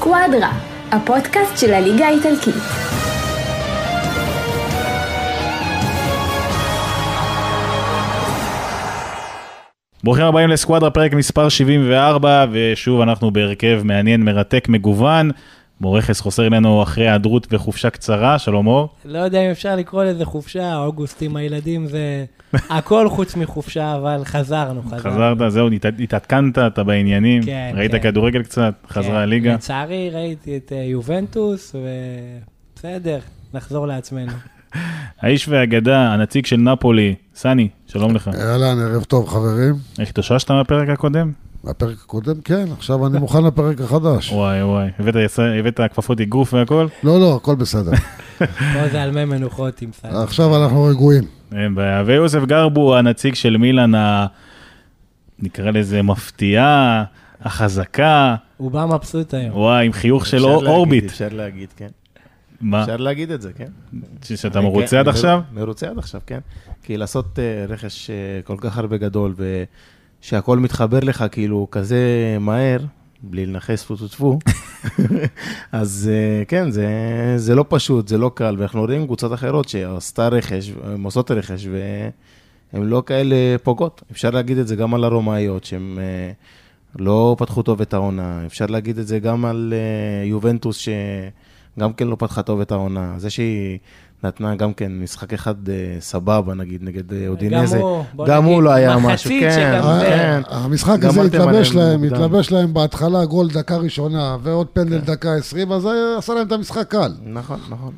סקואדרה, הפודקאסט של הליגה האיטלקית. ברוכים הבאים לסקואדרה, פרק מספר 74, ושוב אנחנו בהרכב מעניין, מרתק, מגוון. מורכס חוסר אלינו אחרי היעדרות וחופשה קצרה, שלום אור. לא יודע אם אפשר לקרוא לזה חופשה, אוגוסט עם הילדים זה הכל חוץ מחופשה, אבל חזרנו, חזרנו. חזרת, זהו, הת- התעדכנת, אתה בעניינים, כן, ראית כן. כדורגל קצת, חזרה כן, הליגה. לצערי ראיתי את אה, יובנטוס, ובסדר, נחזור לעצמנו. האיש והאגדה, הנציג של נפולי, סני, שלום לך. אהלן, ערב טוב חברים. איך התאוששת מהפרק הקודם? הפרק הקודם, כן, עכשיו אני מוכן לפרק החדש. וואי וואי, הבאת הבאת כפפות אגרוף והכל? לא, לא, הכל בסדר. פה זה על מי מנוחות עם סל. עכשיו אנחנו רגועים. אין בעיה. ויוסף גרבו, הנציג של מילאן, ה... נקרא לזה מפתיעה, החזקה, הוא בא מבסוט היום. וואי, עם חיוך של אורביט. אפשר להגיד, כן. מה, אפשר להגיד את זה, כן. שאתה מרוצה כן, עד עכשיו? מרוצה עד עכשיו, כן. כי לעשות אה, רכש אה, כל כך הרבה גדול, ושהכול מתחבר לך כאילו כזה מהר, בלי לנכס טפו טפו טפו, אז אה, כן, זה, זה לא פשוט, זה לא קל, ואנחנו רואים קבוצות אחרות שעשתה רכש, הן עושות רכש, והן לא כאלה פוגעות. אפשר להגיד את זה גם על הרומאיות, שהן אה, לא פתחו טוב את העונה, אפשר להגיד את זה גם על אה, יובנטוס, שגם כן לא פתחה טוב את העונה. זה שהיא נתנה גם כן משחק אחד אה, סבבה, נגיד, נגד אה, אודינזה, הוא, בוא גם נגיד, הוא לא היה משהו, כן, כן. המשחק הזה התלבש להם. התלבש להם בהתחלה גול דקה ראשונה, ועוד פנדל דקה עשרים, אז זה עשה להם את המשחק קל. נכון, נכון.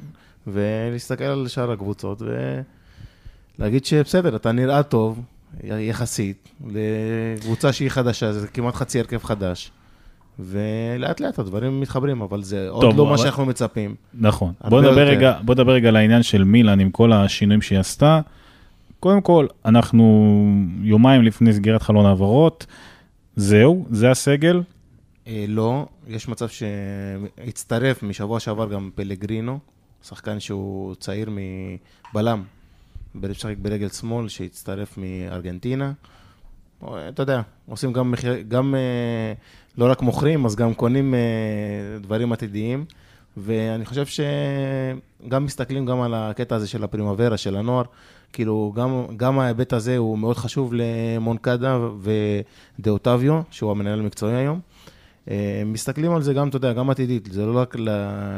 ולהסתכל על שאר הקבוצות ולהגיד שבסדר, אתה נראה טוב, יחסית, לקבוצה שהיא חדשה, זה כמעט חצי הרכב חדש. ולאט לאט הדברים מתחברים, אבל זה עוד טוב, לא מה אבל- שאנחנו מצפים. נכון. בוא נדבר. רגע, בוא נדבר רגע על העניין של מילאן עם כל השינויים שהיא עשתה. קודם כל, אנחנו יומיים לפני סגירת חלון העברות, זהו, זה הסגל. אה, לא, יש מצב שהצטרף משבוע שעבר גם פלגרינו, שחקן שהוא צעיר מבלם, משחק ברגל שמאל, שהצטרף מארגנטינה. או, אתה יודע, עושים גם מחיר, גם אה, לא רק מוכרים, אז גם קונים אה, דברים עתידיים. ואני חושב שגם מסתכלים גם על הקטע הזה של הפרימוורה, של הנוער, כאילו גם, גם ההיבט הזה הוא מאוד חשוב למונקדה ודאוטביו, שהוא המנהל המקצועי היום. אה, מסתכלים על זה גם, אתה יודע, גם עתידית, זה לא רק ל-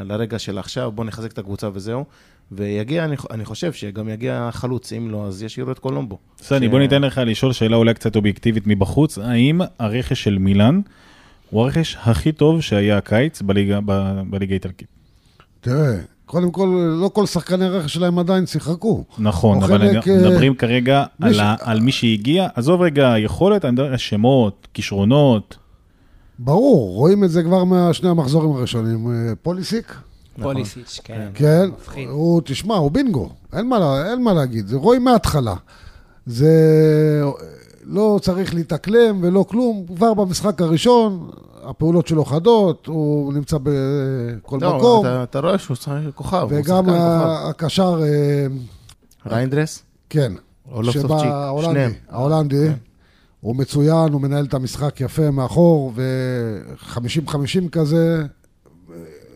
לרגע של עכשיו, בוא נחזק את הקבוצה וזהו. ויגיע, אני, אני חושב שגם יגיע חלוץ, אם לא, אז ישאירו את קולומבו. סני, ש- בוא ניתן לך לשאול שאלה אולי קצת אובייקטיבית מבחוץ. האם הרכש של מילאן הוא הרכש הכי טוב שהיה הקיץ בליגה האיטלקית? תראה, קודם כל, לא כל שחקני הרכש שלהם עדיין שיחקו. נכון, אבל חלק, אה, מדברים כרגע מי על ש- ה- על מי שהגיע. עזוב רגע יכולת, אני מדבר על שמות, כישרונות. ברור, רואים את זה כבר מהשני המחזורים הראשונים. אה, פוליסיק, פוליסיץ', כן. כן, מפחיד. הוא, תשמע, הוא בינגו, אין מה, אין מה להגיד, זה רואים מההתחלה. זה לא צריך להתאקלם ולא כלום, כבר במשחק הראשון, הפעולות שלו חדות, הוא נמצא בכל לא, מקום, אתה, אתה רואה שהוא שחקן כוכב, וגם שחקן. הקשר, אה, ריינדרס? כן, או ההולנדי. ההולנדי, הוא מצוין, הוא מנהל את המשחק יפה מאחור, ו-50-50 כזה,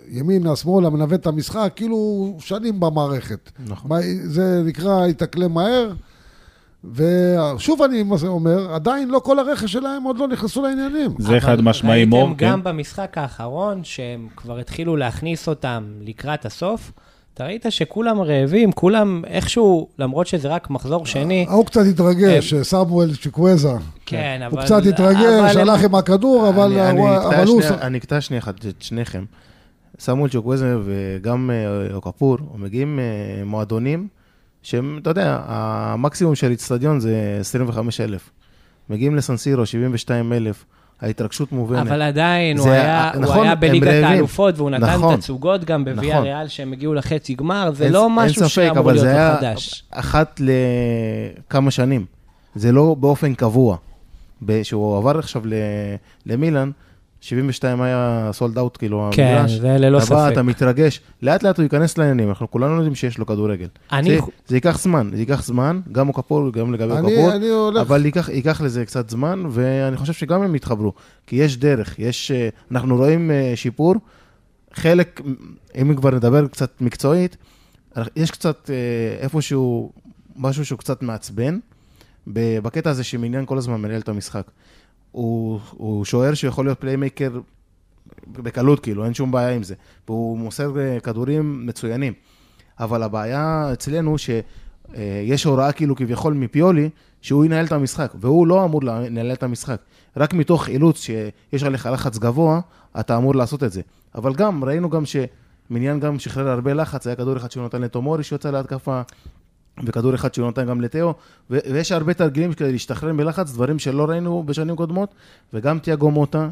ימינה, שמאלה, מנווט את המשחק, כאילו שנים במערכת. נכון. זה נקרא התאקלם מהר, ושוב אני אומר, עדיין לא כל הרכש שלהם עוד לא נכנסו לעניינים. זה חד משמעי מור. ראיתם גם במשחק האחרון, שהם כבר התחילו להכניס אותם לקראת הסוף, אתה ראית שכולם רעבים, כולם איכשהו, למרות שזה רק מחזור שני, הוא קצת התרגש, סמואל צ'יקוויזה. כן, אבל... הוא קצת התרגש, הלך עם הכדור, אבל הוא- אני אקטע שנייה אחת את שניכם. סמואל צ'וקוויזה וגם אה, אוקפור, הם מגיעים אה, מועדונים שהם, אתה יודע, המקסימום של איצטדיון זה 25,000. מגיעים לסנסירו, 72,000, ההתרגשות מובנת. אבל עדיין, הוא זה- היה, הוא נכון, היה בליגת. האלופות, והוא נתן נכון. תצוגות גם בוויה נכון. ריאל שהם הגיעו לחצי גמר, זה אין- לא אין משהו ספק, שאמור אבל להיות זה לו היה חדש. אחת לכמה שנים. זה לא באופן קבוע. שהוא עבר עכשיו למילאן, 72 היה סולד אאוט, כאילו, כן, המגרש. זה ללא אתה ספק. אתה מתרגש, לאט לאט הוא ייכנס לעניינים, אנחנו כולנו יודעים שיש לו כדורגל. אני- זה, זה ייקח זמן, זה ייקח זמן, גם אוקפור, גם לגבי אני, אוקפור, אני הולך... אבל ייקח, ייקח לזה קצת זמן, ואני חושב שגם הם יתחברו, כי יש דרך, יש, אה, אנחנו רואים אה, שיפור, חלק, אם כבר נדבר קצת מקצועית, יש קצת אה, איפשהו משהו שהוא קצת מעצבן, בקטע הזה שמניין כל הזמן מנהל את המשחק. הוא, הוא שוער שיכול להיות playmaker בקלות, כאילו, אין שום בעיה עם זה. והוא מוסר אה, כדורים מצוינים. אבל הבעיה אצלנו שיש הוראה כאילו כביכול מפיולי, שהוא ינהל את המשחק, והוא לא אמור לנהל את המשחק. רק מתוך אילוץ שיש עליך לחץ גבוה, אתה אמור לעשות את זה. אבל גם, ראינו גם שמניין גם שחרר הרבה לחץ, היה כדור אחד שהוא נתן לתומורי שיוצא להתקפה, וכדור אחד שהוא נתן גם לתאו, ו- ויש הרבה תרגילים כדי להשתחרר מלחץ, דברים שלא ראינו בשנים קודמות, וגם תיאגו מוטה,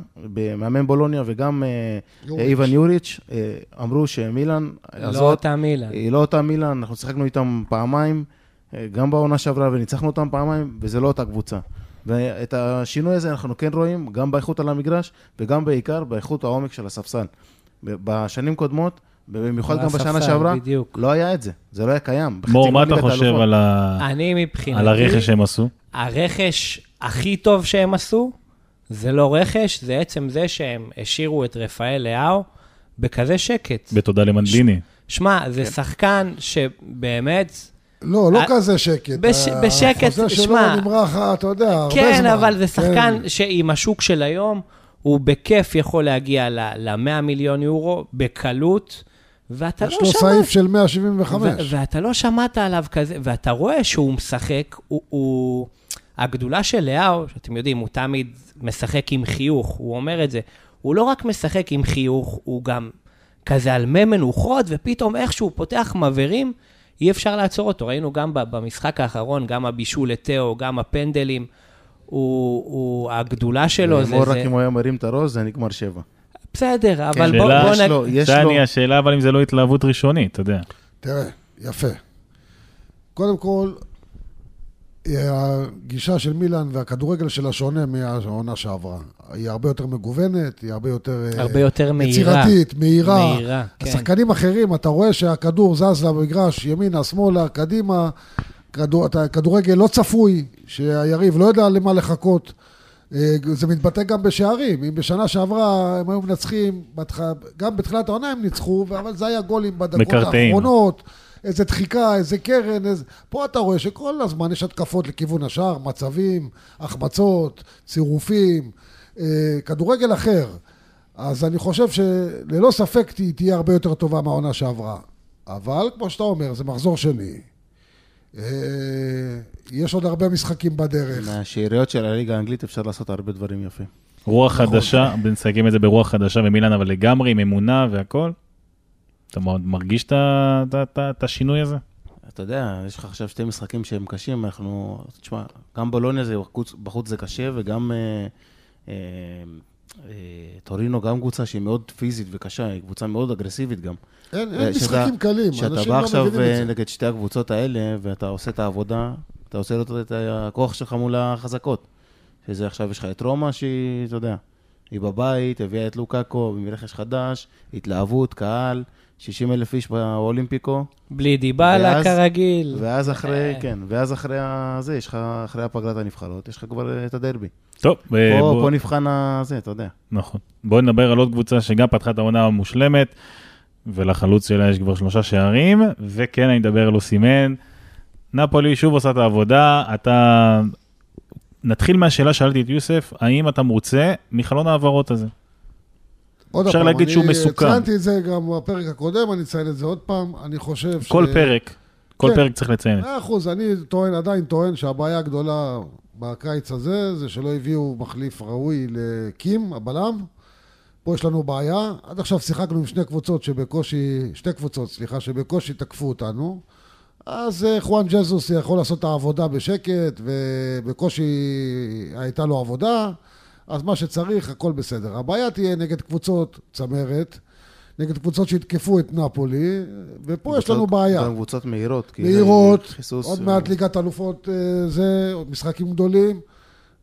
מאמן בולוניה, וגם אה, יוריץ'. איוון יוריץ', אה, אמרו שמילאן לא הזאת, אותה מילה. היא לא אותה מילאן, אנחנו שיחקנו איתם פעמיים, אה, גם בעונה שעברה, וניצחנו אותם פעמיים, וזה לא אותה קבוצה. ואת השינוי הזה אנחנו כן רואים, גם באיכות על המגרש, וגם בעיקר באיכות העומק של הספסל. בשנים קודמות, במיוחד גם בשנה שעברה, בדיוק. לא היה את זה, זה לא היה קיים. מור, מה אתה חושב. על ה- אני מבחינתי, על הרכש שהם עשו? הרכש הכי טוב שהם עשו, זה לא רכש, זה עצם זה שהם השאירו את רפאל לאהו בכזה שקט. בתודה למנדיני. שמע, זה שחקן שבאמת... לא, לא אה, כזה שקט. בש- בשקט, החוזה שלו שמע, נמרח, אתה יודע, הרבה זמן. כן, אבל זה כן. שחקן שעם השוק של היום, הוא בכיף יכול להגיע ל-100 מיליון יורו, בקלות, ואתה יש לא לו שמעת... סעיף של 175. ו- ואתה לא שמעת עליו כזה, ואתה רואה שהוא משחק, הוא... הוא... הגדולה של לאהו, שאתם יודעים, הוא תמיד משחק עם חיוך, הוא אומר את זה. הוא לא רק משחק עם חיוך, הוא גם כזה על מי מנוחות, ופתאום איכשהו פותח מבערים, אי אפשר לעצור אותו. ראינו גם במשחק האחרון, גם הבישול לתאו, גם הפנדלים. הוא, הוא, הגדולה שלו זה... מור זה... רק אם הוא היה מרים את הראש, זה נגמר שבע. בסדר, אבל כן, בוא, שאלה- בוא יש נג... לו, יש לו, השאלה אבל אם זה לא התלהבות ראשונית, אתה יודע. תראה, יפה. קודם כל, הגישה של מילאן והכדורגל שלה שונה מהעונה שעברה. היא הרבה יותר מגוונת, היא הרבה יותר... אה, הרבה יותר מהירה. יצירתית, מהירה. מהירה, כן. השחקנים אחרים, אתה רואה שהכדור זז למגרש, ימינה, שמאלה, קדימה. כדור, אתה, כדורגל לא צפוי, שהיריב לא יודע למה לחכות. אה, זה מתבטא גם בשערים. אם בשנה שעברה הם היו מנצחים. גם בתחילת העונה הם ניצחו, אבל זה היה גולים בדקות מקרטעים. האחרונות. איזה דחיקה, איזה קרן, איזה... פה אתה רואה שכל הזמן יש התקפות לכיוון השער, מצבים, החמצות, צירופים, אה, כדורגל אחר. אז אני חושב שללא ספק היא תהיה הרבה יותר טובה מהעונה שעברה. אבל, כמו שאתה אומר, זה מחזור שני. אה, יש עוד הרבה משחקים בדרך. מהשאריות של הליגה האנגלית אפשר לעשות הרבה דברים יפים. רוח נכון. חדשה, נסכם את זה ברוח חדשה ומילן, אבל לגמרי עם אמונה והכל. אתה מאוד מרגיש את השינוי הזה? אתה יודע, יש לך עכשיו שתי משחקים שהם קשים, אנחנו, תשמע, גם בולוניה זה בחוץ, בחוץ זה קשה, וגם אה, אה, אה, טורינו גם קבוצה שהיא מאוד פיזית וקשה, היא קבוצה מאוד אגרסיבית גם. אין, אה, אין שאתה- משחקים קלים, כשאתה אנשים בא לא עכשיו מבינים את אה, זה. נגד שתי הקבוצות האלה, ואתה עושה את העבודה, אתה עושה את הכוח שלך מול החזקות. שזה עכשיו יש לך את רומא שהיא, אתה יודע, היא בבית, הביאה את לוקאקו מרכש חדש, התלהבות, קהל, 60 אלף איש באולימפיקו. בלי דיבלה כרגיל. ואז אחרי, אה. כן, ואז אחרי זה, יש לך, אחרי הפגרת הנבחרות, יש לך כבר את הדרבי. טוב, אה, פה, בוא- פה נבחן הזה, אתה יודע. נכון. בואו נדבר על עוד קבוצה שגם פתחה את העונה המושלמת, ולחלוץ שלה יש כבר שלושה שערים, וכן, אני מדבר על אוסימן. נפולי שוב עושה את העבודה, אתה... נתחיל מהשאלה שאלתי את יוסף, האם אתה מרוצה מחלון ההעברות הזה? עוד אפשר פעם, להגיד שהוא אני מסוכם. ציינתי את זה גם בפרק הקודם, אני אציין את זה עוד פעם. אני חושב ש... כל פרק, כל כן. פרק צריך לציין. מאה אחוז, אני טוען, עדיין טוען שהבעיה הגדולה בקיץ הזה, זה שלא הביאו מחליף ראוי לקים, הבלם. פה יש לנו בעיה. עד עכשיו שיחקנו עם שני קבוצות שבקושי, שתי קבוצות, סליחה, שבקושי תקפו אותנו. אז אה, חואן ג'זוס יכול לעשות את העבודה בשקט, ובקושי הייתה לו עבודה, אז מה שצריך, הכל בסדר. הבעיה תהיה נגד קבוצות צמרת, נגד קבוצות שיתקפו את נפולי, ופה יש לנו בעיה. גם קבוצות מהירות. מהירות, עוד אה, מעט ליגת אלופות אה, זה, משחקים גדולים,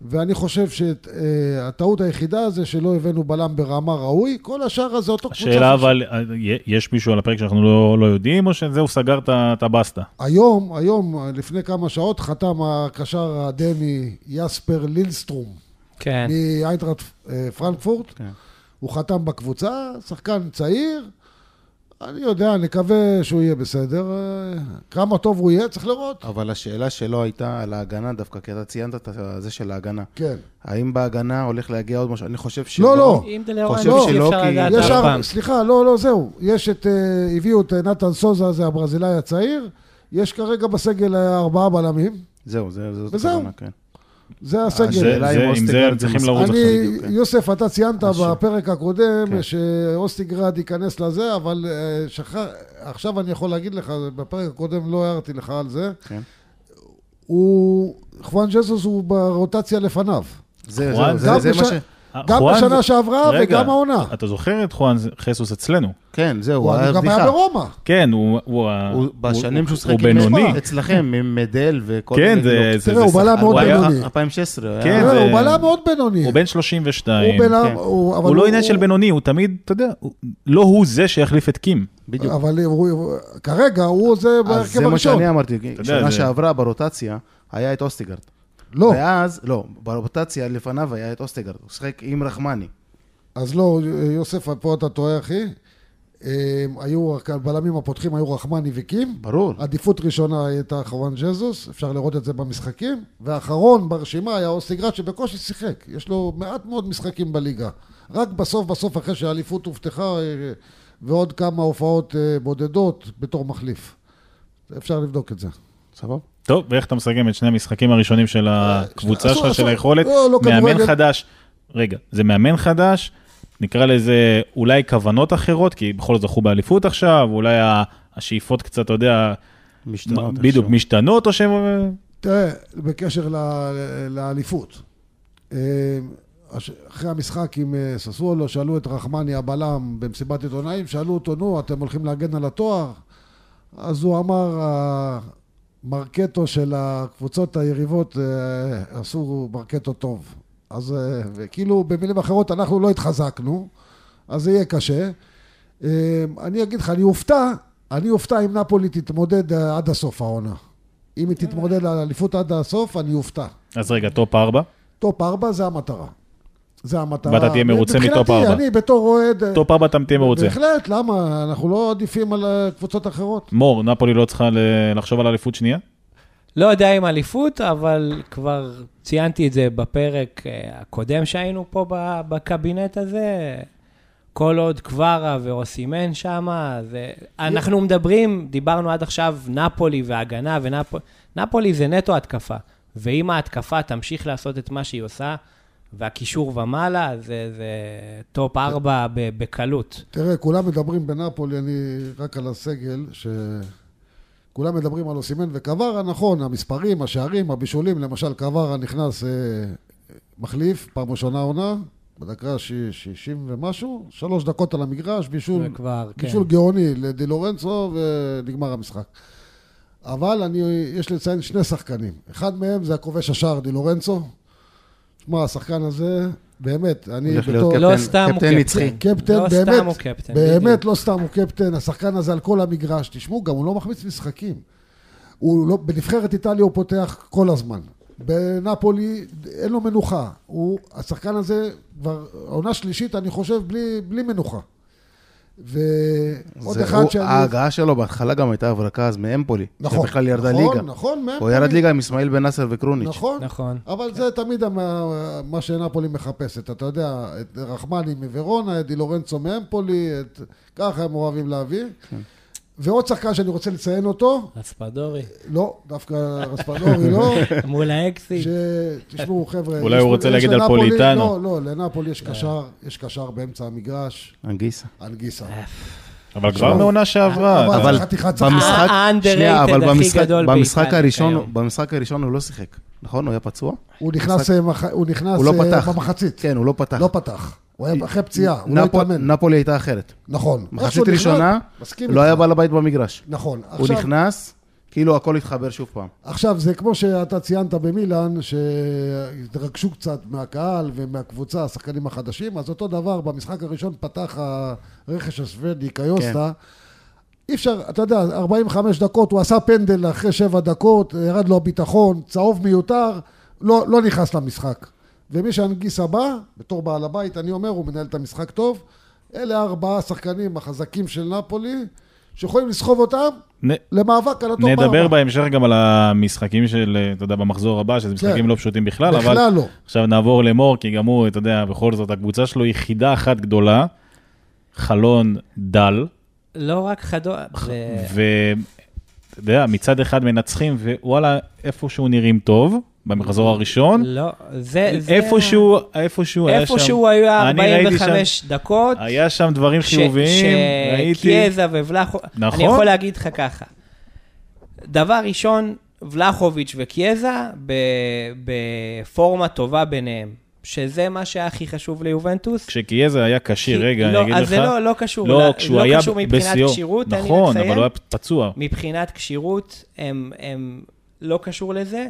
ואני חושב שהטעות היחידה זה שלא הבאנו בלם ברמה ראוי, כל השאר הזה אותו קבוצה. השאלה. אבל, אה, יש מישהו על הפרק שאנחנו לא, לא יודעים, או שזהו, סגר את הבסטה? היום, היום, לפני כמה שעות, חתם הקשר הדני יספר לילסטרום כן. מאייטרת אה, פרנקפורט. כן. הוא חתם בקבוצה, שחקן צעיר. אני יודע, נקווה שהוא יהיה בסדר. כמה טוב הוא יהיה, צריך לראות. אבל השאלה שלו הייתה על ההגנה דווקא, כי אתה ציינת את זה של ההגנה. כן. האם בהגנה הולך להגיע עוד משהו? אני חושב שלא. לא, לא. אם דלאורנט חושב אי שלא, אפשר כי לדעת יש הר... סליחה, לא, לא, זהו. יש את... אה, הביאו את אה, נתן סוזה, זה הברזילאי הצעיר. יש כרגע בסגל אה, ארבעה בלמים. זהו, זה- זאת וזהו. הכוונה, כן. זה הסגל. זה- אם זה- עם זה הם צריכים. לרוץ אני, עכשיו. בדיוק, כן. יוסף, אתה ציינת בפרק הקודם כן. שאוסטיגרד ייכנס לזה, אבל אה. עכשיו אני יכול להגיד לך, בפרק הקודם לא הערתי לך על זה. כן. הוא... חואן ג'זוס הוא ברוטציה לפניו. זה, זה, זה, זה מה ש... גם חואן בשנה זה- שעברה רגע, וגם העונה. אתה זוכר את חואן חסוס אצלנו? כן, זהו, הוא הוא היה גם היה. ברומא. כן, הוא... הוא, הוא, בשנים שהוא שיחק הוא עם- בינוני. אצלכם, עם מדל וכל כן, מיני זה... גדולות. זה- תראה, זה הוא בלם מאוד הוא היה בינוני. 2016. כן, זה- הוא בלם מאוד בינוני. הוא בן 32. הוא בלם, כן. הוא... לא עניין של בינוני, הוא תמיד, אתה יודע, לא הוא זה שיחליף את קים. בדיוק. אבל הוא- כרגע הוא זה אז בהרכב זה מה הראשון. שאני אמרתי, שנה שעברה ברוטציה היה את אוסטיגרד. לא, ואז, לא, ברוטציה לפניו היה את אוסטיגרד, הוא שיחק עם רחמני. אז לא, יוסף, פה אתה טועה, אחי. אה, היו, הבלמים הפותחים היו רחמני וקים. ברור. עדיפות ראשונה הייתה חואן ג'זוס, אפשר לראות את זה במשחקים. והאחרון ברשימה היה אוסטיגרד שבקושי שיחק. יש לו מעט מאוד משחקים בליגה. רק בסוף בסוף, אחרי שהאליפות הובטחה, אה, ועוד כמה הופעות אה, בודדות בתור מחליף. אפשר לבדוק את זה. סבבה? טוב, ואיך אתה מסכם את שני המשחקים הראשונים של הקבוצה עשו- שלך, של היכולת? לא, לא מאמן. חדש. רגע, זה מאמן חדש, נקרא לזה אולי כוונות אחרות, כי בכל זאת זכו באליפות עכשיו, אולי השאיפות קצת, אתה יודע, משתנות. בדיוק. משתנות, או שהם... תראה, בקשר ל- לאליפות, אה, אחרי המשחק עם אה, ססוולו, שאלו את רחמני הבלם במסיבת עיתונאים, שאלו אותו, נו, אתם הולכים להגן על התואר? אז הוא אמר, המרקטו של הקבוצות היריבות אה, עשו מרקטו טוב. אז וכאילו, במילים אחרות, אנחנו לא התחזקנו, אז זה יהיה קשה. אה, אני אגיד לך, אני אופתע, אני אופתע אם נפולי תתמודד עד הסוף העונה. אם היא תתמודד על אליפות עד הסוף, אני אופתע. אז רגע, טופ 4? טופ 4 זה המטרה. זה המטרה. ואתה תהיה מרוצה מטופ מבחינתי, ארבע. אני בתור אוהד... טופ 4 אתה תהיה מרוצה. בהחלט, למה? אנחנו לא עדיפים על אה, קבוצות אחרות. מור, נפולי לא צריכה לחשוב על אליפות שנייה? לא יודע אם אליפות, אבל כבר ציינתי את זה בפרק אה, הקודם שהיינו פה בקבינט הזה. כל עוד קווארה ואוסימן שם, זה... אנחנו מדברים, דיברנו עד עכשיו נפולי והגנה, ונפולי נפולי זה נטו התקפה. ואם ההתקפה תמשיך לעשות את מה שהיא עושה, והקישור ומעלה, זה, זה טופ ארבע בקלות. תראה, כולם מדברים בנפולי, אני רק על הסגל, ש... כולם מדברים על אוסימן וקווארה, נכון, המספרים, השערים, הבישולים, למשל קווארה נכנס אה, מחליף, פעם ראשונה עונה, בדקה ש- 60 ומשהו, שלוש דקות על המגרש, בישול, זה כבר, כן. בישול גאוני לדי לורנצו ונגמר המשחק. אבל אני, יש לציין שני שחקנים. אחד מהם זה הכובש השער די לורנצו. שמע, השחקן הזה, באמת, אני בתור... קפטן- לא סתם הוא קפטן קפטן. נצחי. קפטן, לא באמת, סתם הוא קפטן, באמת בדיוק. לא סתם הוא קפטן, השחקן הזה על כל המגרש. תשמעו, גם הוא לא מחמיץ משחקים. הוא לא, בנבחרת איטליה הוא פותח כל הזמן. בנפולי אין לו מנוחה. הוא, השחקן הזה כבר עונה שלישית, אני חושב, בלי, בלי מנוחה. ועוד אחד הוא- שאני... ההגעה שלו בהתחלה גם הייתה הברקה אז מאמפולי. נכון, שבכלל ירדה נכון, ליגה. נכון, הוא מאמפולי. ירד ליגה עם אסמאעיל בן נאסר וקרוניץ'. נכון, נכון. אבל זה תמיד מה, מה שנפולי מחפשת. אתה יודע, את רחמני מוורונה, את די לורנצו מאמפולי, את... ככה הם אוהבים להביא. כן. ועוד שחקן שאני רוצה לציין אותו, אספדורי, לא, דווקא רספדורי לא, מול האקסיט. שתשמעו חבר'ה, אולי הוא רוצה להגיד על פוליטאנו. לא, לא, לנפולי יש קשר, יש קשר באמצע המגרש, אנגיסה. אנגיסה. אבל כבר מעונה שעברה. אבל- במשחק, שנייה, אבל הכי במשחק- הראשון. במשחק הראשון הוא לא שיחק, נכון? הוא היה פצוע? הוא נכנס, אה, לא אה. במחצית, כן, הוא לא פתח. לא פתח. הוא היה אחרי פציעה, הוא לא התאמן. נפולי הייתה אחרת. נכון. מחצית ראשונה, לא היה. בעל הבית במגרש. נכון. הוא נכנס, כאילו הכל התחבר שוב פעם. עכשיו, זה כמו שאתה ציינת במילאן, שהתרגשו קצת מהקהל ומהקבוצה, השחקנים החדשים, אז אותו דבר, במשחק הראשון פתח הרכש השוודי, קאיוסטה. אי אפשר, אתה יודע, 45 דקות, הוא עשה פנדל אחרי 7 דקות, ירד לו הביטחון, צהוב מיותר, לא, לא נכנס למשחק. ומי שאנגיסה בא, בתור בעל הבית, אני אומר, הוא מנהל את המשחק טוב. אלה ארבעה השחקנים החזקים של נפולי, שיכולים לסחוב אותם נ- למאבק על הטופ ארבע. נדבר בהמשך גם על המשחקים של, אתה יודע, במחזור הבא, שזה משחקים כן. לא פשוטים בכלל, אבל בכלל לא. עכשיו נעבור למור, כי גם הוא, אתה יודע, בכל זאת, הקבוצה שלו היא חידה אחת גדולה, חלון דל, לא רק חדור... זה- ואתה יודע, מצד אחד מנצחים, ווואלה, איפשהו נראים טוב, במחזור הראשון, לא, זה... זה- איפשהו, איפשהו היה שם, איפשהו ראיתי 45 דקות. היה שם דברים ש- חיוביים, ראיתי, שקיאזה ובלחו... נכון. אני יכול להגיד לך ככה. דבר ראשון, ולחוביץ' וקיאזה ב- בפורמה טובה ביניהם, שזה מה שהיה הכי חשוב ליובנטוס. כשקיאזה היה כשיר, כי- רגע, לא, אני אגיד לך, אז זה לא, לא קשור, לא, לא, כשהוא לא היה קשור מבחינת בשיאו, כשירות, נכון. אבל הוא היה פצוע, מבחינת כשירות, הם, הם לא קשור לזה.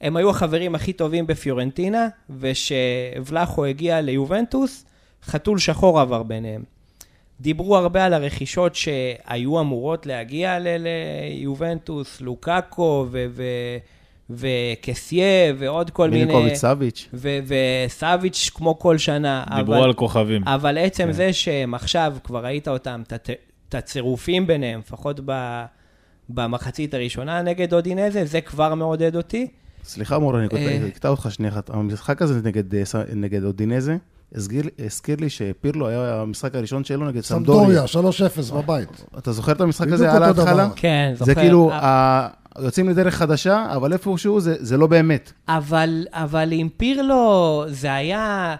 הם היו החברים הכי טובים בפיורנטינה, וכשבלחו הגיע ליובנטוס, חתול שחור עבר ביניהם. דיברו הרבה על הרכישות שהיו אמורות להגיע ל- ליובנטוס, לוקאקו ו- ו- וקסיה ועוד כל מיני... מיליקוביץ' סביץ'. ו- וסאביץ' כמו כל שנה. דיברו אבל- על כוכבים. אבל עצם כן. זה שהם עכשיו, כבר ראית אותם, את הצירופים ביניהם, לפחות ב- במחצית הראשונה נגד אודינזה, זה כבר מעודד אותי. סליחה מור, אני אה. אקטע אותך שנייה אחת. המשחק הזה נגד, אה, אודינזה, הזכיר, לי שפירלו היה המשחק הראשון שלו נגד סמדוריה. סמדוריה, 3-0 בבית. אתה זוכר את המשחק הזה על ההתחלה? כן, זוכר. זה כאילו, א- ה- יוצאים לדרך חדשה, אבל איפשהו זה, זה לא באמת. אבל, אבל עם פירלו זה היה,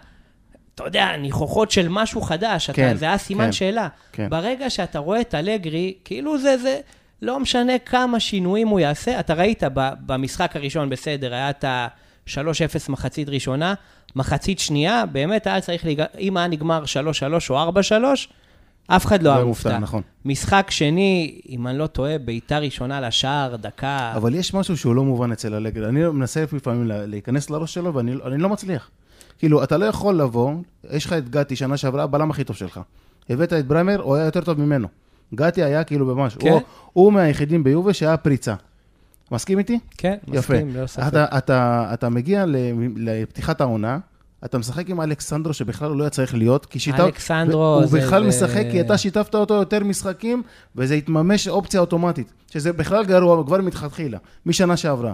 אתה יודע, ניחוחות של משהו חדש, כן, אתה, זה היה סימן כן, שאלה. כן. ברגע שאתה רואה את אלגרי, כאילו זה, זה, לא משנה כמה שינויים הוא יעשה, אתה ראית במשחק הראשון בסדר, היה את ה-3-0 מחצית ראשונה, מחצית שנייה, באמת היה צריך, להיג... אם היה נגמר 3-3 או 4-3, אף אחד לא היה מופתע. נכון. משחק שני, אם אני לא טועה, בעיטה ראשונה לשער, דקה... אבל יש משהו שהוא לא מובן אצל אלגרי. אני מנסה לפעמים לה- להיכנס לראש שלו, ואני אני לא מצליח. כאילו, אתה לא יכול לבוא, יש לך את גתי, שנה שעברה, הבלם הכי טוב שלך. הבאת את ברמר, הוא היה יותר טוב ממנו. גתי היה כאילו במשהו. כן. הוא, הוא מהיחידים ביובה שהיה פריצה. מסכים איתי? כן, יפה. מסכים, לא ספק. אתה, אתה, אתה מגיע לפתיחת העונה, אתה משחק עם אלכסנדרו שבכלל הוא לא היה צריך להיות, כי שיטה... אלכסנדרו הוא זה- בכלל זה- משחק כי אתה שיתפת אותו יותר משחקים, וזה התממש אופציה אוטומטית, שזה בכלל גרוע כבר מלכתחילה, משנה שעברה.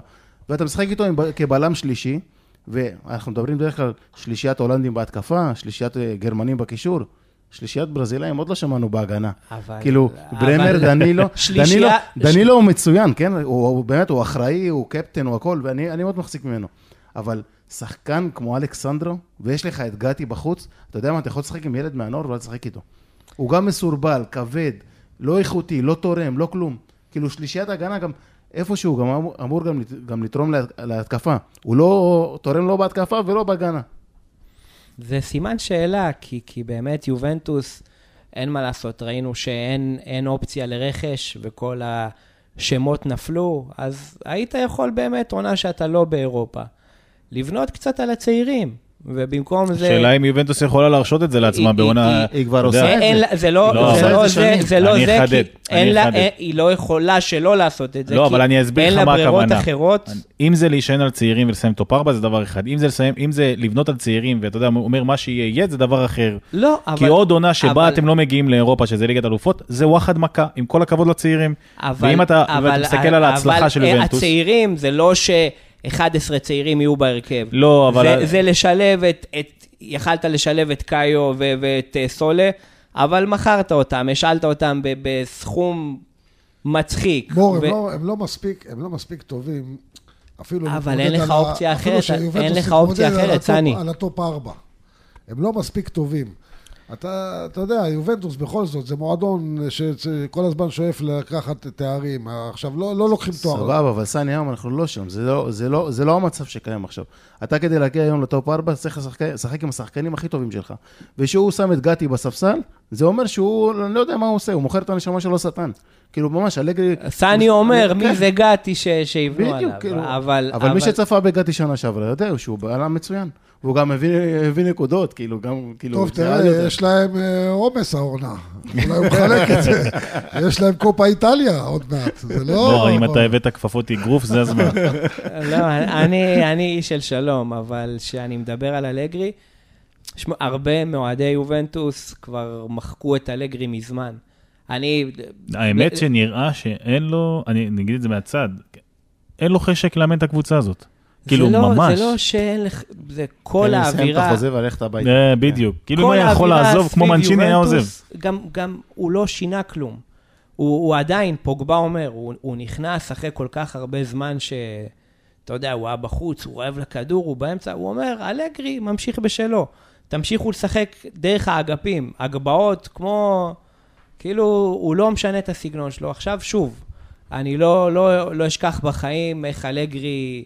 ואתה משחק איתו עם, כבלם שלישי, ואנחנו מדברים בדרך כלל שלישיית הולנדים בהתקפה, שלישיית אה, גרמנים בקישור, שלישיית ברזילאים עוד לא שמענו בהגנה. אבל... כאילו, אבל- ברמר, דנילו, שלישייה- דנילו, דנילו הוא מצוין, כן? הוא, הוא באמת, הוא אחראי, הוא קפטן, הוא הכל, ואני אני מאוד מחזיק ממנו. אבל שחקן כמו אלכסנדרו, ויש לך את גתי בחוץ, אתה יודע מה, אתה יכול לשחק עם ילד מהנוער ולא לשחק איתו. הוא גם מסורבל, כבד, לא איכותי, לא תורם, לא כלום. כאילו, שלישיית הגנה גם, איפשהו, גם אמור, אמור גם, גם לתרום לה- להתקפה. הוא לא תורם לא בהתקפה ולא בהגנה. זה סימן שאלה, כי, כי באמת יובנטוס, אין מה לעשות, ראינו שאין אין אופציה לרכש וכל השמות נפלו, אז היית יכול באמת, עונה שאתה לא באירופה, לבנות קצת על הצעירים, ובמקום זה... השאלה אם יובנטוס יכולה להרשות את זה לעצמה בעונה... היא- כבר עושה את אין, זה. לה- זה לא, לא, זה אבל לא זה זה, שנים. זה לא זה, כי אין לה. אין, היא לא יכולה שלא לעשות את זה, לא, כי אבל אני אסביר אין לך לה מה ברירות הכוונה. אחרות. אם זה להישען על צעירים ולסיים טופ 4 זה דבר אחד, אם זה לבנות על צעירים ואתה יודע, אומר מה שיהיה יהיה זה דבר אחר. לא, אבל... כי עוד עונה שבה אבל- אתם לא מגיעים לאירופה, שזה ליגת אלופות, זה וואחד מכה, עם כל הכבוד לצעירים. אבל, ואם אתה אבל, מסתכל על ההצלחה אבל, של אה, יובנטוס, הצעירים, זה לא ש-11 צעירים יהיו בהרכב. לא, אבל- זה, זה לשלב את, את... יכלת לשלב את קאיו ו- ואת אה, סולה, אבל מכרת אותם, השאלת אותם ב- בסכום מצחיק. מור, הם ו- לא- הם לא מספיק, הם לא מספיק טובים. אפילו אבל אין לך אופציה אחרת, אין לך אופציה אחרת, סני. על הטופ ארבע. הם לא מספיק טובים. אתה, אתה יודע, יובנטוס בכל זאת, זה מועדון שכל הזמן שואף לקחת תארים. עכשיו, לא, לא לוקחים תואר. סבבה, אבל סני, היום אנחנו לא שם, זה לא, זה, לא, זה לא המצב שקיים עכשיו. אתה כדי להגיע היום לטופ 4, צריך לשחק, לשחק עם השחקנים הכי טובים שלך. וכשהוא שם את גתי בספסל, זה אומר שהוא, אני לא יודע מה הוא עושה, הוא מוכר את הנשמה שלו שטן. כאילו, ממש, אלגרי... סני אומר, כן. מי זה גתי שיבנו בדיוק, עליו. כאילו. אבל... אבל מי שצפה בגתי שנה שעברה, יודע שהוא בלם מצוין. והוא גם הביא, הביא נקודות, כאילו, גם, כאילו... טוב, תראה. יש להם אה, עומס העונה. אולי הוא מחלק את זה. יש להם קופה איטליה עוד מעט. זה לא... בוא, אם אתה הבאת כפפות אגרוף, זה הזמן. לא, אני, איש של שלום, אבל כשאני מדבר על אלגרי, הרבה מאוהדי יובנטוס כבר מחקו את אלגרי מזמן. אני... האמת שנראה שאין לו, אני אגיד את זה מהצד, אין לו חשק לאמן את הקבוצה הזאת. כאילו, זה לא, ממש. זה לא שאין לך... זה כל תן לי לסיים את האווירה... החוזה וללכת הביתה. אה, בדיוק. כאילו אם כל היה יכול האווירה לעזוב, כמו מנצ'יני היה עוזב. גם, גם הוא לא שינה כלום. הוא, הוא עדיין, פוגבה אומר, הוא, הוא נכנס אחרי כל כך הרבה זמן ש... אתה יודע, הוא היה בחוץ, הוא רעב לכדור, הוא באמצע, הוא אומר, אלגרי ממשיך בשלו. תמשיכו לשחק דרך האגפים, הגבהות, כמו... כאילו, הוא לא משנה את הסגנון שלו. עכשיו, שוב, אני לא, לא, לא אשכח בחיים איך אלגרי